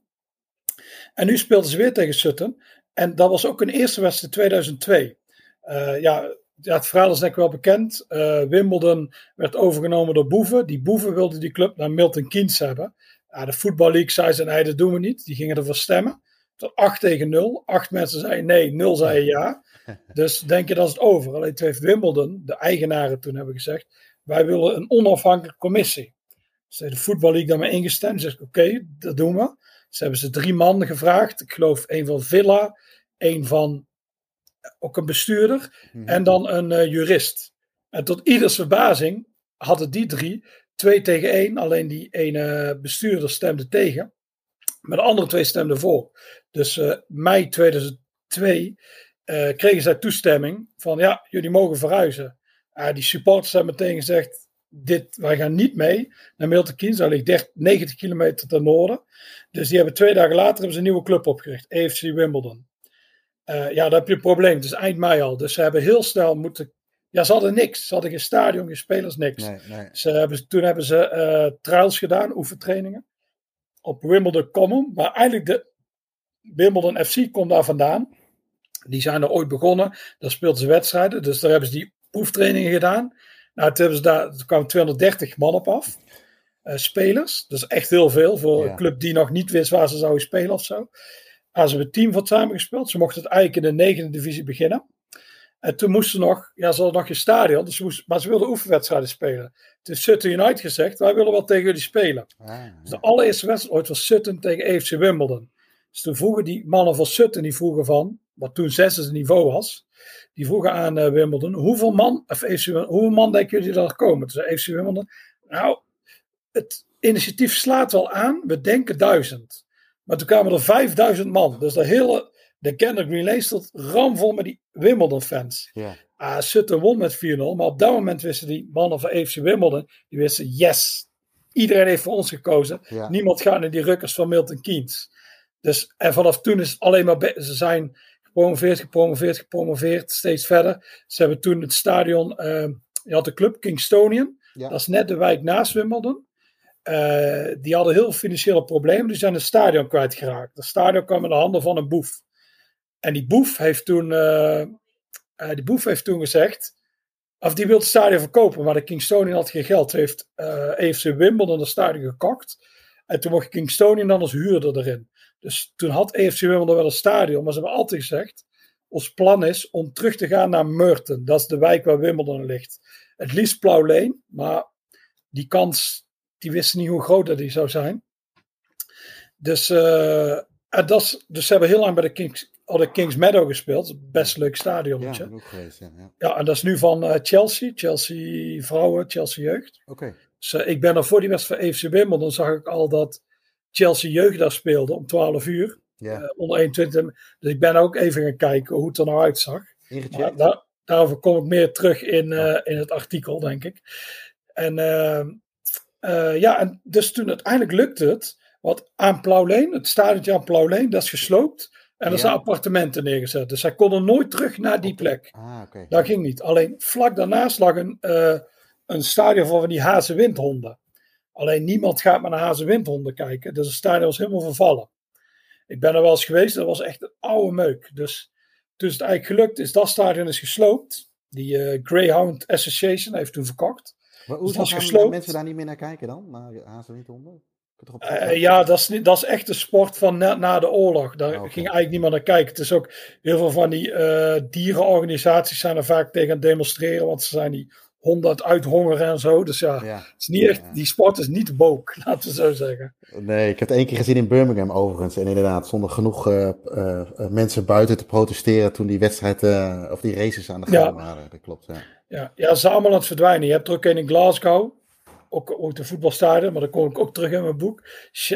En nu speelden ze weer tegen Sutton. En dat was ook een eerste wedstrijd 2002. Eh, ja, het verhaal is denk ik wel bekend. Eh, Wimbledon werd overgenomen door boeven. Die boeven wilden die club naar Milton Keynes hebben. Ja, de Football League zei ze, nee, doen we niet. Die gingen ervoor stemmen. Tot 8 tegen 0. Acht mensen zeiden nee, 0 zeiden ja. Dus denk je dat is het over. Alleen toen heeft Wimbledon, de eigenaren toen hebben gezegd, wij willen een onafhankelijke commissie. Dus heeft de Football League daarmee ingestemd. Zegt oké, dat doen we. Ze hebben ze drie mannen gevraagd. Ik geloof een van Villa, een van eh, ook een bestuurder Mhm. en dan een eh, jurist. En tot ieders verbazing hadden die drie twee tegen één. Alleen die ene bestuurder stemde tegen. Maar de andere twee stemden voor. Dus eh, mei 2002 eh, kregen zij toestemming van ja, jullie mogen verhuizen. Ah, die supporters hebben meteen gezegd, dit, wij gaan niet mee naar Milton Keynes. Dat ligt 30, 90 kilometer ten noorden. Dus die hebben twee dagen later hebben ze een nieuwe club opgericht. AFC Wimbledon. Eh, ja, dan heb je een probleem. Het is eind mei al. Dus ze hebben heel snel moeten... Ja, ze hadden niks. Ze hadden geen stadion, geen spelers, niks. Nee, nee. Ze hebben, toen hebben ze eh, trials gedaan, oefentrainingen. Op Wimbledon Common. Maar eigenlijk de Wimbledon FC komt daar vandaan. Die zijn er ooit begonnen. Daar speelden ze wedstrijden. Dus daar hebben ze die oefentrainingen gedaan. Nou, toen, hebben ze daar, toen kwamen 230 man op af. eh, spelers. Is echt heel veel voor Ja. een club die nog niet wist waar ze zouden spelen of zo. Ah, ze hebben team van samen gespeeld. Ze mochten het eigenlijk in de negende divisie beginnen. En toen moesten ze nog, ja, ze hadden nog geen stadion, dus ze moesten, maar ze wilden oefenwedstrijden spelen. Toen heeft Sutton United gezegd, wij willen wel tegen jullie spelen. Ah, Dus de allereerste wedstrijd ooit was Sutton tegen AFC Wimbledon. Dus toen vroegen die mannen van Sutton, die vroegen van, wat toen zesde niveau was, die vroegen aan eh, Wimbledon, hoeveel man, of Wimbledon, hoeveel man denken jullie dat er komen? Toen zei AFC Wimbledon, nou, het initiatief slaat wel aan, we denken duizend. Maar toen kwamen er 5000 man. Dus de hele, de Kendrick Green Lane stond ramvol met die Wimbledon fans. ja. Ah, Sutton won met 4-0, maar op dat moment wisten die mannen van AFC Wimbledon, die wisten, yes, iedereen heeft voor ons gekozen. Ja. Niemand gaat naar die rukkers van Milton Keynes. Dus, en vanaf toen is het alleen maar, ze zijn gepromoveerd, gepromoveerd, gepromoveerd, steeds verder. Ze hebben toen het stadion, eh, je had de club Kingstonian, Ja. dat is net de wijk naast Wimbledon. Eh, die hadden heel veel financiële problemen, die zijn het stadion kwijtgeraakt. Het stadion kwam in de handen van een boef. En die boef heeft toen, eh, eh, die boef heeft toen gezegd, of die wilde het stadion verkopen, maar de Kingstonian had geen geld. Heeft AFC Wimbledon het stadion gekocht. En toen mocht Kingstonian dan als huurder erin. Dus toen had EFC Wimbledon wel een stadion, maar ze hebben altijd gezegd, ons plan is om terug te gaan naar Merton. Dat is de wijk waar Wimbledon ligt. Het liefst Plauw maar die kans, die wisten niet hoe groot dat die zou zijn. Dus, uh, dat dus ze hebben heel lang bij de Kings, hadden Kings Meadow gespeeld. Best leuk stadion. Ja, ook geweest, ja, ja. ja, en dat is nu van uh, Chelsea. Chelsea vrouwen, Chelsea jeugd. Oké. Dus uh, ik ben er voor die wedstrijd van EFC Wimbledon zag ik al dat Chelsea jeugd daar speelde om 12 uur. Ja. Uh, onder 21. Dus ik ben ook even gaan kijken hoe het er nou uitzag. Maar daar, daarover kom ik meer terug in, in het artikel, denk ik. En ja, en dus toen uiteindelijk lukte het. Want aan Plauwleen, het stadion aan Plauwleen, dat is gesloopt. En er zijn appartementen neergezet. Dus zij konden nooit terug naar die plek. Ah, okay. Dat ging niet. Alleen vlak daarnaast lag een, uh, een stadion van die hazenwindhonden. Alleen niemand gaat maar naar hazenwindhonden kijken. Dus het stadion was helemaal vervallen. Ik ben er wel eens geweest. Dat was echt een oude meuk. Dus toen het eigenlijk gelukt is, dat stadion is gesloopt. Die uh, Greyhound Association heeft toen verkocht. Maar hoe dus gaan mensen daar niet meer naar kijken dan? Naar hazenwindhonden? Uh, ja, dat is, dat is echt de sport van na, na de oorlog. Daar ging eigenlijk niemand naar kijken. Het is ook heel veel van die uh, dierenorganisaties zijn er vaak tegen aan het demonstreren, want ze zijn die honden het uithongeren en zo. Dus ja, Het is niet echt, die sport is niet book, laten we zo zeggen. Nee, ik heb het één keer gezien in Birmingham overigens. En inderdaad, stonden genoeg uh, mensen buiten te protesteren toen die wedstrijd of die races aan de gang waren. Dat klopt, ja. Ja, ja, allemaal aan het verdwijnen. Je hebt er ook een in Glasgow ook een voetbalstadion, maar dat kom ik ook terug in mijn boek.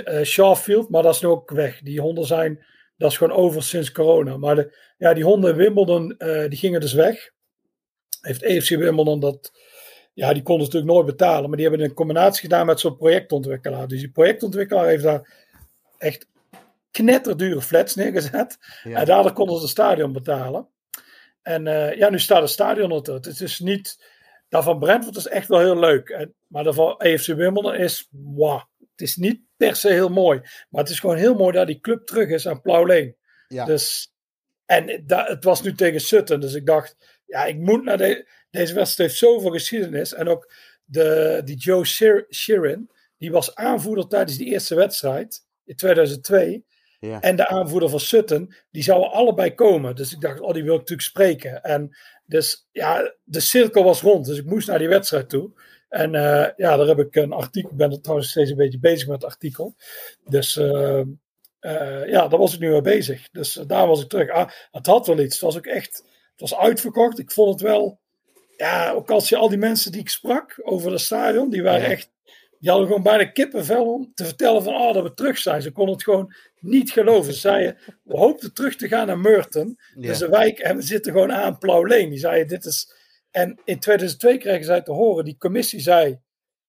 Eh, Shawfield, maar dat is nu ook weg. Die honden zijn, dat is gewoon over sinds corona. Maar de, ja, die honden in Wimbledon, die gingen dus weg. Heeft EFC Wimbledon dat, ja, die konden ze natuurlijk nooit betalen, maar die hebben een combinatie gedaan met zo'n projectontwikkelaar. Dus die projectontwikkelaar heeft daar echt knetterdure flats neergezet. En daardoor konden ze het stadion betalen. En uh, ja, nu staat het stadion er. Het is niet dat van Brentford is echt wel heel leuk. En, maar dat van EFC Wimbledon is, wow, het is niet per se heel mooi. Maar het is gewoon heel mooi dat die club terug is aan Plauw Ja. Dus, en dat, het was nu tegen Sutton. Dus ik dacht, ja, ik moet naar de, deze wedstrijd heeft zoveel geschiedenis. En ook de, die Joe Sheeran, die was aanvoerder tijdens die eerste wedstrijd in 2002. Ja. En de aanvoerder van Sutton, die zouden allebei komen. Dus ik dacht, oh, die wil ik natuurlijk spreken. En dus ja, de cirkel was rond. Dus ik moest naar die wedstrijd toe. En uh, ja, daar heb ik een artikel. Ik ben er trouwens steeds een beetje bezig met het artikel. Dus uh, uh, ja, daar was ik nu mee bezig. Dus daar was ik terug. Ah, het had wel iets. Het was ook echt. Het was uitverkocht. Ik vond het wel. Ja, ook als je al die mensen die ik sprak over het stadion, die waren echt die hadden gewoon bijna kippenvel om te vertellen van oh, dat we terug zijn. Ze konden het gewoon niet geloven. Ze zeiden, we hoopten terug te gaan naar Merton. Ja. Dus de wijk en we zitten gewoon aan Plauwleen. Die zeiden, dit is... En in 2002 kregen zij te horen, die commissie zei,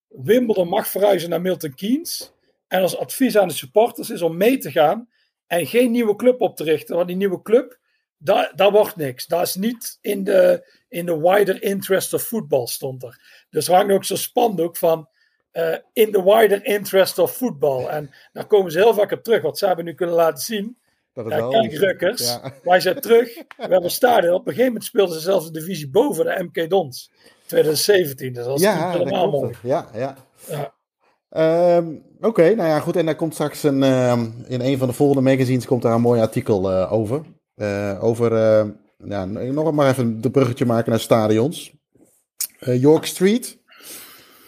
Wimbledon mag verhuizen naar Milton Keynes. En als advies aan de supporters is om mee te gaan en geen nieuwe club op te richten. Want die nieuwe club, daar, daar wordt niks. Dat is niet in de, in de wider interest of football stond er. Dus er hangt ook zo'n spandoek van uh, in the wider interest of football. En daar komen ze heel vaak op terug. Wat ze hebben nu kunnen laten zien. Dat ja, kijk, Rukkers. Ja. Wij zijn terug. We hebben een stadion. Op een gegeven moment speelden ze zelfs de divisie boven de MK Dons. 2017. Dus dat is ja, helemaal mooi. Ja, ja. ja. Um, Oké, okay, nou ja, goed. En daar komt straks een, uh, in een van de volgende magazines komt daar een mooi artikel uh, over. Uh, over, ja, nog maar even de bruggetje maken naar stadions. York Street.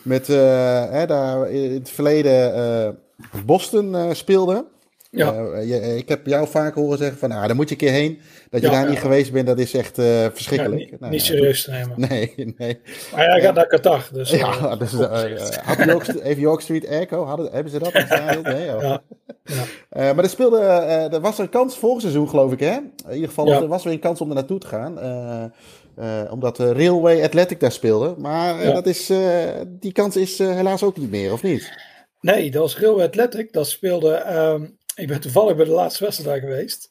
Met hè, daar in het verleden Boston speelde. Ja. Je, ik heb jou vaak horen zeggen van, nou, daar moet je een keer heen. Dat je daar niet geweest bent, dat is echt verschrikkelijk. Ja, niet, nou, niet serieus nemen. Nee, nee. Maar hij gaat naar Qatar. Dus, ja, dus had York, even York Street Echo, hadden, hebben ze dat? nee, ja. maar er speelde, er was een kans vorig seizoen, geloof ik, hè? In ieder geval, er was weer een kans om er naartoe te gaan. Uh, omdat uh, Railway Athletic daar speelde. Maar dat is, die kans is helaas ook niet meer, of niet? Nee, dat was Railway Athletic. Dat speelde. Ik ben toevallig bij de laatste wedstrijd daar geweest.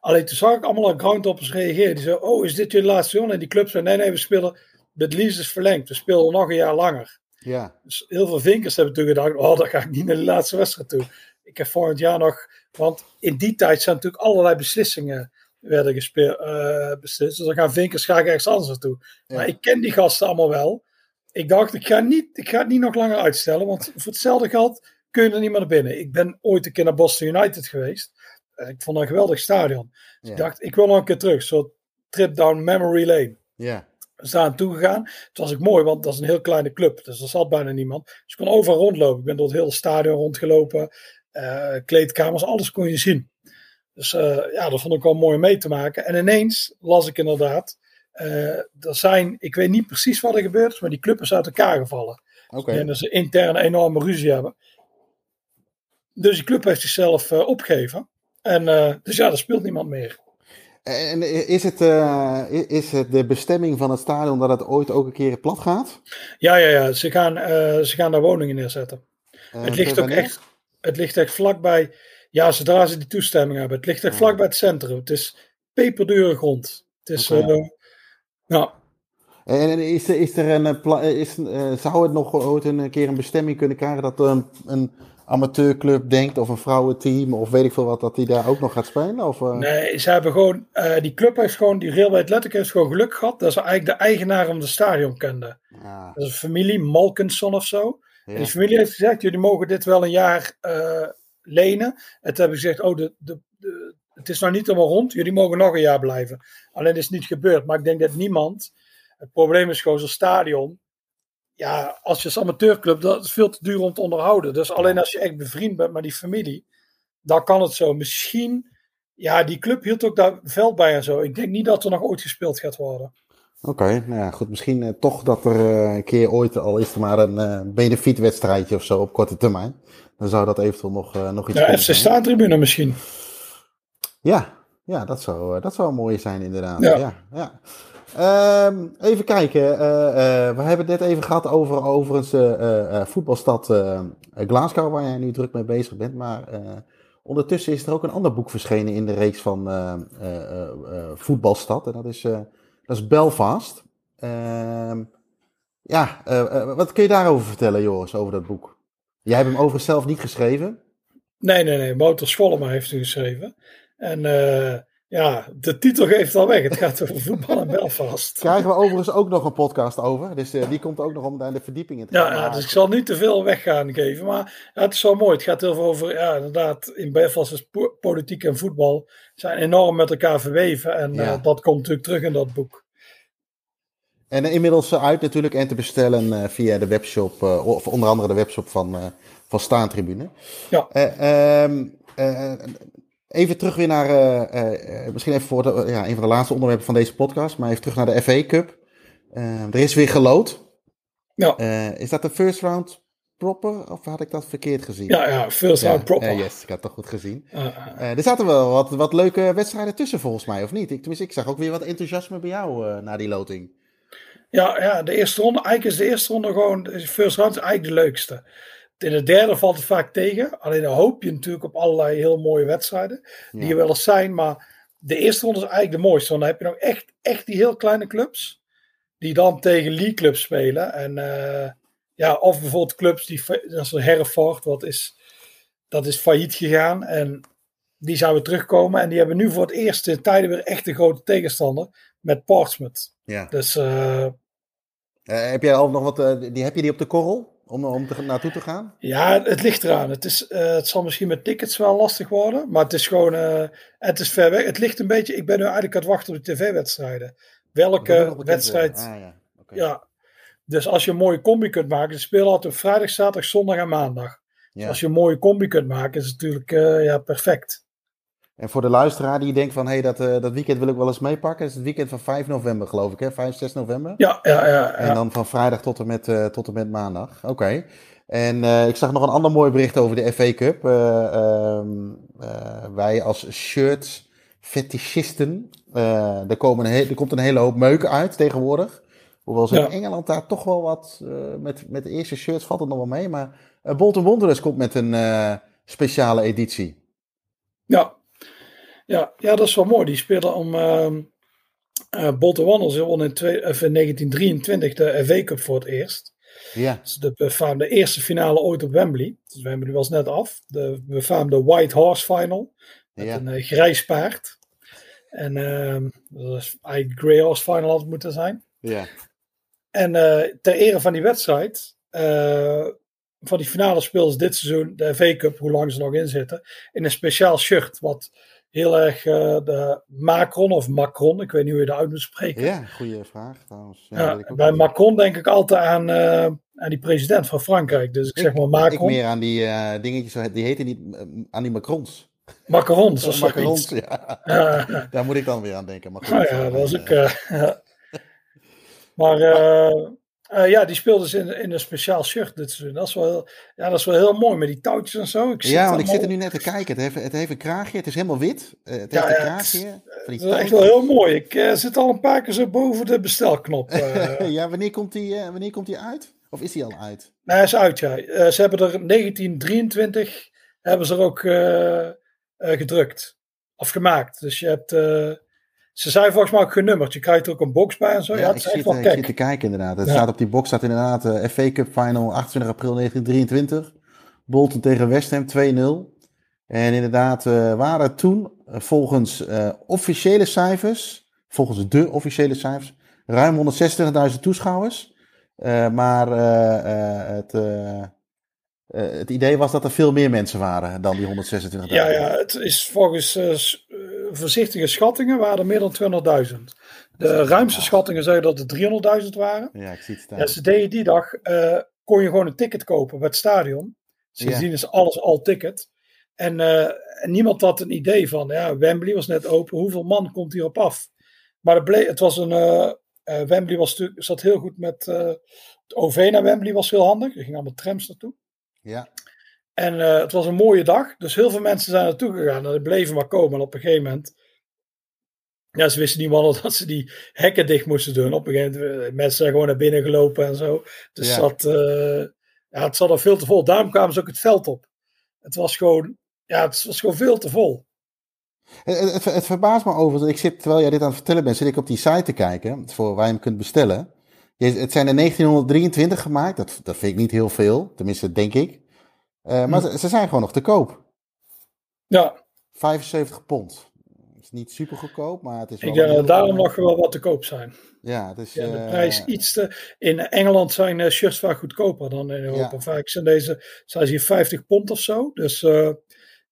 Alleen toen zag ik allemaal aan groundtoppers reageren. Die zeiden: Oh, is dit je laatste jongen? En die club zei: Nee, nee, we spelen. Het lease is verlengd. We spelen nog een jaar langer. Ja. Dus heel veel vinkers hebben toen gedacht: Oh, dan ga ik niet naar de laatste wedstrijd toe. Ik heb volgend jaar nog. Want in die tijd zijn natuurlijk allerlei beslissingen werden gespeeld, uh, beslist. Dus dan gaan Vinkers graag ergens anders naartoe. Maar ik ken die gasten allemaal wel. Ik dacht, ik ga, niet, ik ga het niet nog langer uitstellen. Want voor hetzelfde geld kun je er niet meer naar binnen. Ik ben ooit een keer naar Boston United geweest. Uh, ik vond dat een geweldig stadion. Dus ik dacht, ik wil nog een keer terug. Zo'n trip down memory lane. Ja. We zijn naartoe gegaan. Het was ook mooi, want dat is een heel kleine club. Dus er zat bijna niemand. Dus ik kon overal rondlopen. Ik ben door het hele stadion rondgelopen. eh, kleedkamers, alles kon je zien. Dus eh, ja, dat vond ik wel mooi om mee te maken. En ineens las ik inderdaad. er zijn, ik weet niet precies wat er gebeurd is, maar die club is uit elkaar gevallen. Oké. En dat ze intern een enorme ruzie hebben. Dus die club heeft zichzelf eh, opgegeven. En eh, dus ja, er speelt niemand meer. En is het, eh, is het de bestemming van het stadion dat het ooit ook een keer plat gaat? Ja, ja, ja. Ze gaan, ze gaan daar woningen neerzetten. Het ligt ook echt, het ligt echt vlakbij. Ja, zodra ze die toestemming hebben. Het ligt echt vlakbij het centrum. Het is peperdure grond. Het is, ja, En en is er, is er een, is, zou het nog ooit een keer een bestemming kunnen krijgen dat een, een amateurclub denkt of een vrouwenteam of weet ik veel wat, dat die daar ook nog gaat spelen? Of, eh? nee, ze hebben gewoon, eh, die club heeft gewoon, die Railway Athletic heeft gewoon geluk gehad dat ze eigenlijk de eigenaar van het stadion kenden. Ja, Dat is een familie, Malkinson of zo. ja. En die familie heeft gezegd, jullie mogen dit wel een jaar eh, lenen. En toen hebben ze gezegd, oh, de, de, de- het is nou niet helemaal rond. Jullie mogen nog een jaar blijven. Alleen is het niet gebeurd. Maar ik denk dat niemand... Het probleem is gewoon zo'n stadion. Ja, als je als amateurclub, dat is veel te duur om te onderhouden. Dus alleen als je echt bevriend bent met die familie, dan kan het zo. Misschien, ja, die club hield ook daar veld bij en zo. Ik denk niet dat er nog ooit gespeeld gaat worden. Oké, nou ja, goed. Misschien eh, toch dat er eh, een keer ooit, al is er maar een eh benefietwedstrijdje of zo op korte termijn. Dan zou dat eventueel nog, eh, nog iets Ja, FC. Staantribune misschien. Ja, ja dat, zou, dat zou mooi zijn inderdaad. Ja. Ja. Ja, Ehm, even kijken. eh, eh, we hebben het net even gehad over overigens eh, voetbalstad Glasgow, waar jij nu druk mee bezig bent. Maar ondertussen is er ook een ander boek verschenen in de reeks van voetbalstad. En dat is, dat is Belfast. Ehm, ja, wat kun je daarover vertellen, Joris, over dat boek? Jij hebt hem overigens zelf niet geschreven. Nee, nee, nee. Wouter Schollema heeft u geschreven. En ja, de titel geeft al weg. Het gaat over voetbal en Belfast. Krijgen we overigens ook nog een podcast over. Dus eh, die komt ook nog om daar de verdieping in te Ja, gaan. ja, dus ik zal niet te veel weg gaan geven. Maar ja, het is wel mooi. Het gaat heel veel over, ja, inderdaad, in Belfast is po- politiek en voetbal zijn enorm met elkaar verweven. En Ja. eh, dat komt natuurlijk terug in dat boek. En eh, inmiddels uit natuurlijk en te bestellen via de webshop, of onder andere de webshop van, van Staantribune. Ja. Eh, even terug weer naar, eh, eh, misschien even voor de, ja, een van de laatste onderwerpen van deze podcast, maar even terug naar de FA Cup. Eh, er is weer gelood. Ja. Eh, is dat de first round proper of had ik dat verkeerd gezien? Ja, ja, first round proper. eh, yes, ik had het toch goed gezien. Eh, eh, Eh, er zaten wel wat, wat leuke wedstrijden tussen volgens mij, of niet? Ik, tenminste, ik zag ook weer wat enthousiasme bij jou eh, na die loting. Ja, ja, de eerste ronde, eigenlijk is de eerste ronde gewoon, first round is eigenlijk de leukste. In de derde valt het vaak tegen. Alleen dan hoop je natuurlijk op allerlei heel mooie wedstrijden. Die er wel eens zijn. Maar de eerste ronde is eigenlijk de mooiste. Want dan heb je nog echt, echt die heel kleine clubs. Die dan tegen League clubs spelen. En eh, ja, of bijvoorbeeld clubs die, een Hereford, wat is, dat is failliet gegaan. En die zouden terugkomen. En die hebben nu voor het eerst in tijden weer echt een grote tegenstander. Met Portsmouth. Ja. Dus eh, Eh, heb jij al nog wat, die, heb je die op de korrel om, om te, naartoe te gaan? Ja, het ligt eraan. Het, is, eh, het zal misschien met tickets wel lastig worden. Maar het is gewoon. eh, het is ver weg. Het ligt een beetje. Ik ben nu eigenlijk aan het wachten op de tv-wedstrijden. Welke wedstrijd. Ah, ja. Ja. Dus als je een mooie combi kunt maken. Ze spelen altijd op vrijdag, zaterdag, zondag en maandag. Dus als je een mooie combi kunt maken, is het natuurlijk eh, ja, perfect. En voor de luisteraar die denkt van, hé, hey, dat, eh, dat weekend wil ik wel eens meepakken. Dat is het weekend van 5 november, geloof ik, hè? 5, 6 november. Ja, ja, ja. En dan van vrijdag tot en met, eh, tot en met maandag. Oké. En eh, ik zag nog een ander mooi bericht over de FA Cup. Eh, ehm, eh, wij als shirts fetischisten, er, komen een er komt een hele hoop meuken uit tegenwoordig. Hoewel ze Ja. in Engeland daar toch wel wat, met, met de eerste shirts valt het nog wel mee. Maar Bolton Wanderers komt met een speciale editie. Ja. Ja, ja, dat is wel mooi. Die speelden om. ehm eh Bolton Wanderers won in, twee, of in 1923 de FA Cup voor het eerst. Ja, is de befaamde eerste finale ooit op Wembley. Dus we hebben nu wel eens net af. De befaamde White Horse Final. Met ja. een eh, grijs paard. En ehm, dat is eigenlijk Grey Horse Final had het moeten zijn. ja. En eh, ter ere van die wedstrijd eh, van die finale speels dit seizoen, de FA Cup, hoe lang ze nog in zitten, in een speciaal shirt. Wat heel erg uh, de Macron of Macron, ik weet niet hoe je dat uit moet spreken. Ja, goede vraag trouwens. Ja, bij niet. Macron denk ik altijd aan, uh, aan die president van Frankrijk. Dus ik, ik zeg maar Macron. Ik meer aan die uh, dingetjes, die heten niet, aan die Macrons. Macarons of Macarons, ja. ja. Daar moet ik dan weer aan denken. Maar, goed, oh ja, dat was ik. maar uh, ja, die speelde dus in, in een speciaal shirt dit seizoen. Dat is wel heel, ja, dat is wel heel mooi met die touwtjes en zo. Ik ja, want ik zit er nu net te kijken. Het heeft, het heeft een kraagje. Het is helemaal wit. Uh, het ja, heeft een kraagje. Het, is echt wel heel mooi. Ik uh, zit al een paar keer zo boven de bestelknop. ja, wanneer komt, die, wanneer komt die uit? Of is die al uit? Nee, hij is uit, ja. ze hebben er 1923 hebben ze er ook gedrukt. Of gemaakt. Dus je hebt ze zijn volgens mij ook genummerd. Je krijgt er ook een box bij en zo. Ja, ja ik, zit, wel, ik zit te kijken inderdaad. Het staat op die box staat inderdaad uh, eh, FA Cup Final 28 april 1923. Bolton tegen West Ham 2-0. En inderdaad uh, waren toen uh, volgens officiële cijfers, volgens de officiële cijfers, ruim 160.000 toeschouwers. maar het, het idee was dat er veel meer mensen waren dan die 126.000. Ja, ja, het is volgens voorzichtige schattingen waren er meer dan 200.000. De ruimste schattingen zeiden dat er 300.000 waren. Ja, ik zie het staan. Ja, ze deden die dag, uh, kon je gewoon een ticket kopen bij het stadion. Sindsdien ja. is alles al ticket. En, uh, en, niemand had een idee van, ja, Wembley was net open, hoeveel man komt hierop af? Maar het, bleek, het was een, uh, Wembley was, zat heel goed met, het OV naar Wembley was heel handig. Er gingen allemaal trams naartoe. Ja. En uh, het was een mooie dag, dus heel veel mensen zijn naartoe gegaan en die bleven maar komen. En op een gegeven moment, ja, ze wisten niet wel dat ze die hekken dicht moesten doen. Op een gegeven moment, eh, mensen zijn gewoon naar binnen gelopen en zo. Dus ja. dat, uh, ja, het zat er veel te vol. Daarom kwamen ze ook het veld op. Het was gewoon, ja, het was gewoon veel te vol. Het, het, het verbaast me over, ik zit, terwijl jij dit aan het vertellen bent, zit ik op die site te kijken, voor waar je hem kunt bestellen. Het zijn in 1923 gemaakt, dat, dat vind ik niet heel veel, tenminste denk ik. Uh, maar hm. ze, zijn gewoon nog te koop. Ja. 75 pond. is niet super goedkoop, maar het is wel... Ik denk dat daarom nog wel wat te koop zijn. Ja, het is... Ja, de prijs iets te... In Engeland zijn uh, shirts vaak goedkoper dan in Europa. Ja. Vaak zijn deze zijn hier 50 pond of zo. Dus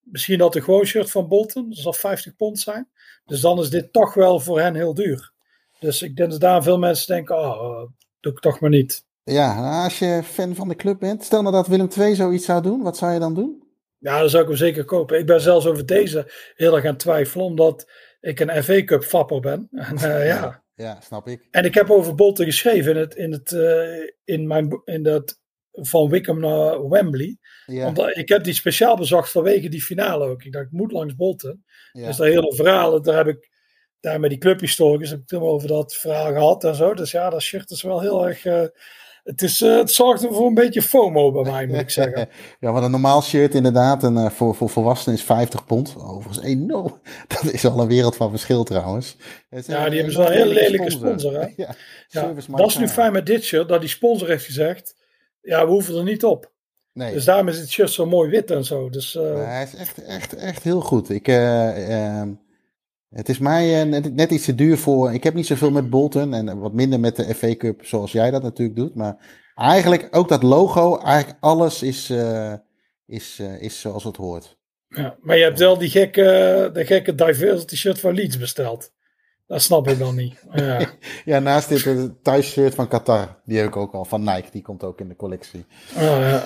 misschien dat de gewoon shirt van Bolton, dat zal 50 pond zijn. Dus dan is dit toch wel voor hen heel duur. Dus ik denk dat daar veel mensen denken, oh, doe ik toch maar niet. Ja, als je fan van de club bent, stel nou dat Willem II zoiets zou doen, wat zou je dan doen? Ja, dan zou ik hem zeker kopen. Ik ben zelfs over deze heel erg aan twijfelen, omdat ik een FA Cup fapper ben. En, uh, ja. ja, snap ik. En ik heb over Bolton geschreven in, het, in, het, uh, in, mijn, in dat van Wickham naar Wembley. Ja. Omdat ik heb die speciaal bezocht vanwege die finale ook. Ik dacht, ik moet langs Bolton. Ja. Dus dat hele verhaal, daar heb ik daar met die clubhistoricus heb ik toen over dat verhaal gehad en zo. Dus ja, dat shirt is wel heel erg... Uh, het, is, uh, het zorgt voor een beetje FOMO bij mij, moet ik zeggen. ja, wat een normaal shirt inderdaad. En uh, voor, voor volwassenen is 50 pond. Overigens enorm. Dat is al een wereld van verschil trouwens. Het, ja, die hebben wel een hele lelijke sponsor. hè? ja, ja dat is nu fijn met dit shirt, dat die sponsor heeft gezegd, ja, we hoeven er niet op. Nee. Dus daarom is het shirt zo mooi wit en zo. Dus, uh... ja, hij is echt, echt, echt heel goed. Ik... het is mij net, net, iets te duur voor. Ik heb niet zoveel met Bolton en wat minder met de FA Cup zoals jij dat natuurlijk doet. Maar eigenlijk ook dat logo, eigenlijk alles is, uh, is, uh, is zoals het hoort. Ja, maar je hebt wel die gekke, de gekke diversity shirt van Leeds besteld. Dat snap ik dan niet. Ja, ja naast dit het thuisshirt van Qatar. Die heb ik ook al van Nike. Die komt ook in de collectie. Oh, ja.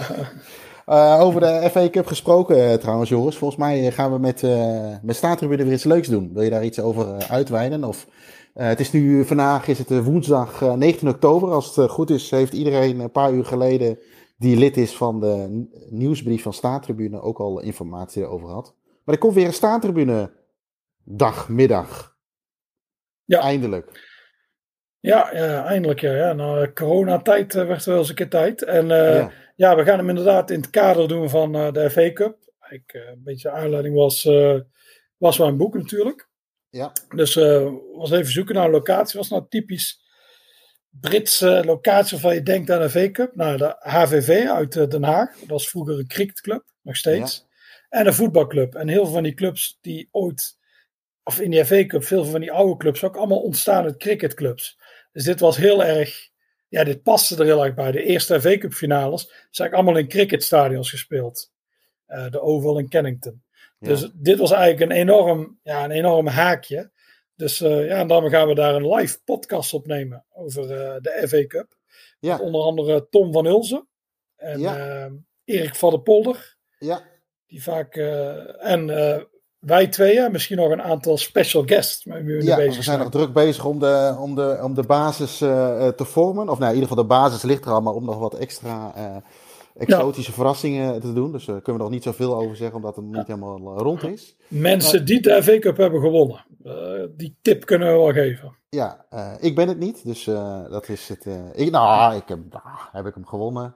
Uh, over de FA Cup gesproken uh, trouwens, Joris. Volgens mij gaan we met, uh, met Staatribune weer iets leuks doen. Wil je daar iets over uitweiden? Of, het is nu, vandaag is het woensdag 19 oktober. Als het goed is, heeft iedereen een paar uur geleden die lid is van de nieuwsbrief van Staatribune ook al informatie erover gehad. Maar er komt weer een Staatribune dag, middag. Ja. Eindelijk. Ja, ja eindelijk ja. ja. Na coronatijd werd wel eens een keer tijd. En ja ja, we gaan hem inderdaad in het kader doen van uh, de FA Cup. Ik, uh, een beetje aanleiding was, uh, was mijn boek natuurlijk. Ja. Dus was even zoeken naar een locatie. Was nou typisch Britse locatie waarvan je denkt aan de FA Cup? Nou, de HVV uit Den Haag. Dat was vroeger een cricketclub, nog steeds. Ja. En een voetbalclub. En heel veel van die clubs die ooit, of in die FA Cup, veel van die oude clubs ook allemaal ontstaan uit cricketclubs. Dus dit was heel erg ja, dit paste er heel erg bij. De eerste FA Cup finales zijn eigenlijk allemaal in cricketstadions gespeeld. Uh, de Oval in Kennington. Dus dit was eigenlijk een enorm, ja, een enorm haakje. Dus uh, ja, en daarom gaan we daar een live podcast opnemen over uh, de FA Cup. Ja. Onder andere Tom van Ulzen en ja. Erik van der Polder. Ja. Die vaak, en wij tweeën, misschien nog een aantal special guests. Wie we ja, bezig we zijn, nog druk bezig om de, om de, om de basis uh, te vormen. Of nou, in ieder geval de basis ligt er al, maar om nog wat extra uh, exotische verrassingen te doen. Dus daar kunnen we nog niet zoveel over zeggen, omdat het niet helemaal rond is. Mensen die de FA Cup hebben gewonnen, die tip kunnen we wel geven. Ja, ik ben het niet, dus dat is het. ik, nou, ik heb, nou, heb ik hem gewonnen.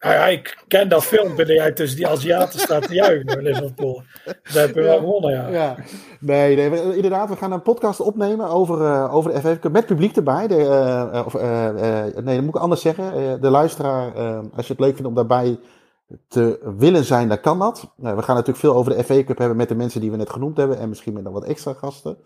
Nou ja, ik ken dat filmpje dat jij tussen die Aziaten staat te juichen in Liverpool. Dat heb je wel gewonnen, ja. ja. Nee, nee inderdaad, we gaan een podcast opnemen over, uh, over de FF met publiek erbij. De, uh, of, nee, dat moet ik anders zeggen. de luisteraar, als je het leuk vindt om daarbij te willen zijn, dan kan dat. we gaan natuurlijk veel over de FA Cup hebben met de mensen die we net genoemd hebben. En misschien met nog wat extra gasten.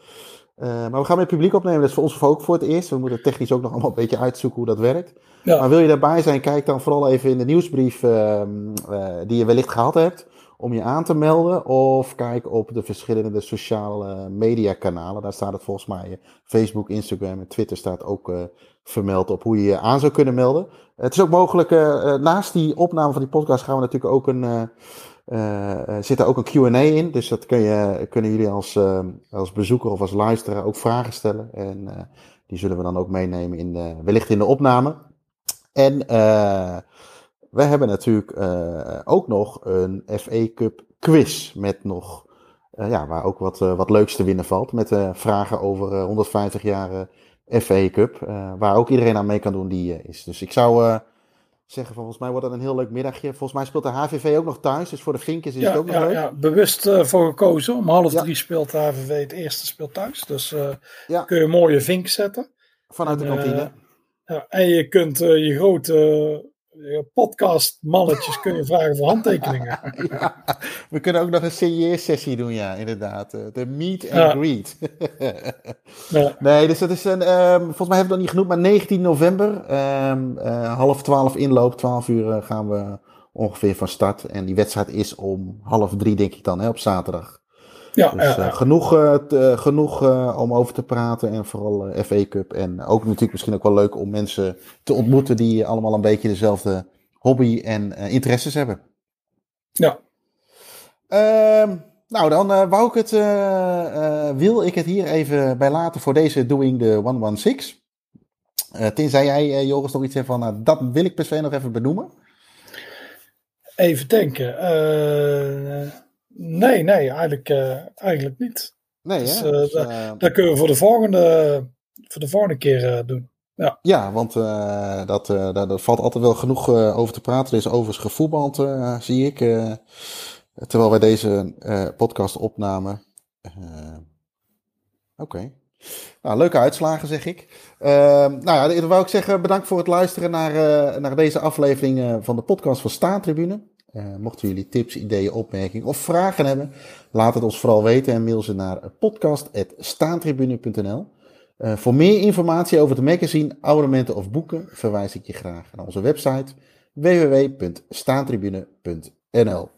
Uh, maar we gaan met publiek opnemen. Dat is voor ons ook voor het eerst. We moeten technisch ook nog allemaal een beetje uitzoeken hoe dat werkt. Ja. Maar wil je daarbij zijn, kijk dan vooral even in de nieuwsbrief uh, uh, die je wellicht gehad hebt. Om je aan te melden. Of kijk op de verschillende sociale media kanalen. Daar staat het volgens mij. Facebook, Instagram en Twitter staat ook vermeld op hoe je je aan zou kunnen melden. Het is ook mogelijk, naast die opname van die podcast gaan we natuurlijk ook een zit er ook een Q&A in, dus dat kun je, kunnen jullie als, uh, als bezoeker of als luisteraar ook vragen stellen. En uh, die zullen we dan ook meenemen in de, wellicht in de opname. En we hebben natuurlijk ook nog een FA Cup quiz met nog, ja, waar ook wat, wat leuks te winnen valt. Met vragen over 150 jaar FA Cup, waar ook iedereen aan mee kan doen die is. Dus ik zou zeggen, volgens mij wordt dat een heel leuk middagje. Volgens mij speelt de HVV ook nog thuis, dus voor de Vinkers is het ook nog ja, leuk. Ja, bewust uh, voor gekozen. Om half drie speelt de HVV het eerste speelt thuis. Dus uh, kun je een mooie vink zetten. Vanuit de kantine. Uh, ja, en je kunt je grote podcast mannetjes kun je vragen voor handtekeningen. ja, we kunnen ook nog een signeersessie doen, ja, inderdaad. De meet and greet. ja. Nee, dus dat is een, um, volgens mij hebben we het nog niet genoemd, maar 19 november, um, uh, half twaalf inloop, 12 uur uh, gaan we ongeveer van start. En die wedstrijd is om half drie, denk ik dan, hè, op zaterdag. Ja, dus, uh, genoeg, uh, genoeg uh, om over te praten en vooral FA Cup. En ook natuurlijk misschien ook wel leuk om mensen te ontmoeten die allemaal een beetje dezelfde hobby en interesses hebben. Ja. Ehm, nou, dan wou ik het, wil ik het hier even bij laten voor deze Doing the 116. tenzij jij, Joris, nog iets hebt van, nou, dat wil ik per se nog even benoemen. Even denken. Nee, nee, eigenlijk, uh, eigenlijk niet. Nee, dus, hè? Dus, uh, dat, kunnen we voor de volgende, voor de volgende keer doen. Ja, ja want dat, daar, valt altijd wel genoeg over te praten. Er is overigens gevoetbald, zie ik. terwijl wij deze podcast opnamen. Oké. Nou, leuke uitslagen, zeg ik. Uh, nou ja, dan wou ik zeggen, bedankt voor het luisteren naar, uh, naar deze aflevering uh, van de podcast van Staantribune. Uh, mochten jullie tips, ideeën, opmerkingen of vragen hebben, laat het ons vooral weten en mail ze naar podcast.staantribune.nl. Uh, voor meer informatie over het magazine, abonnementen of boeken verwijs ik je graag naar onze website www.staantribune.nl.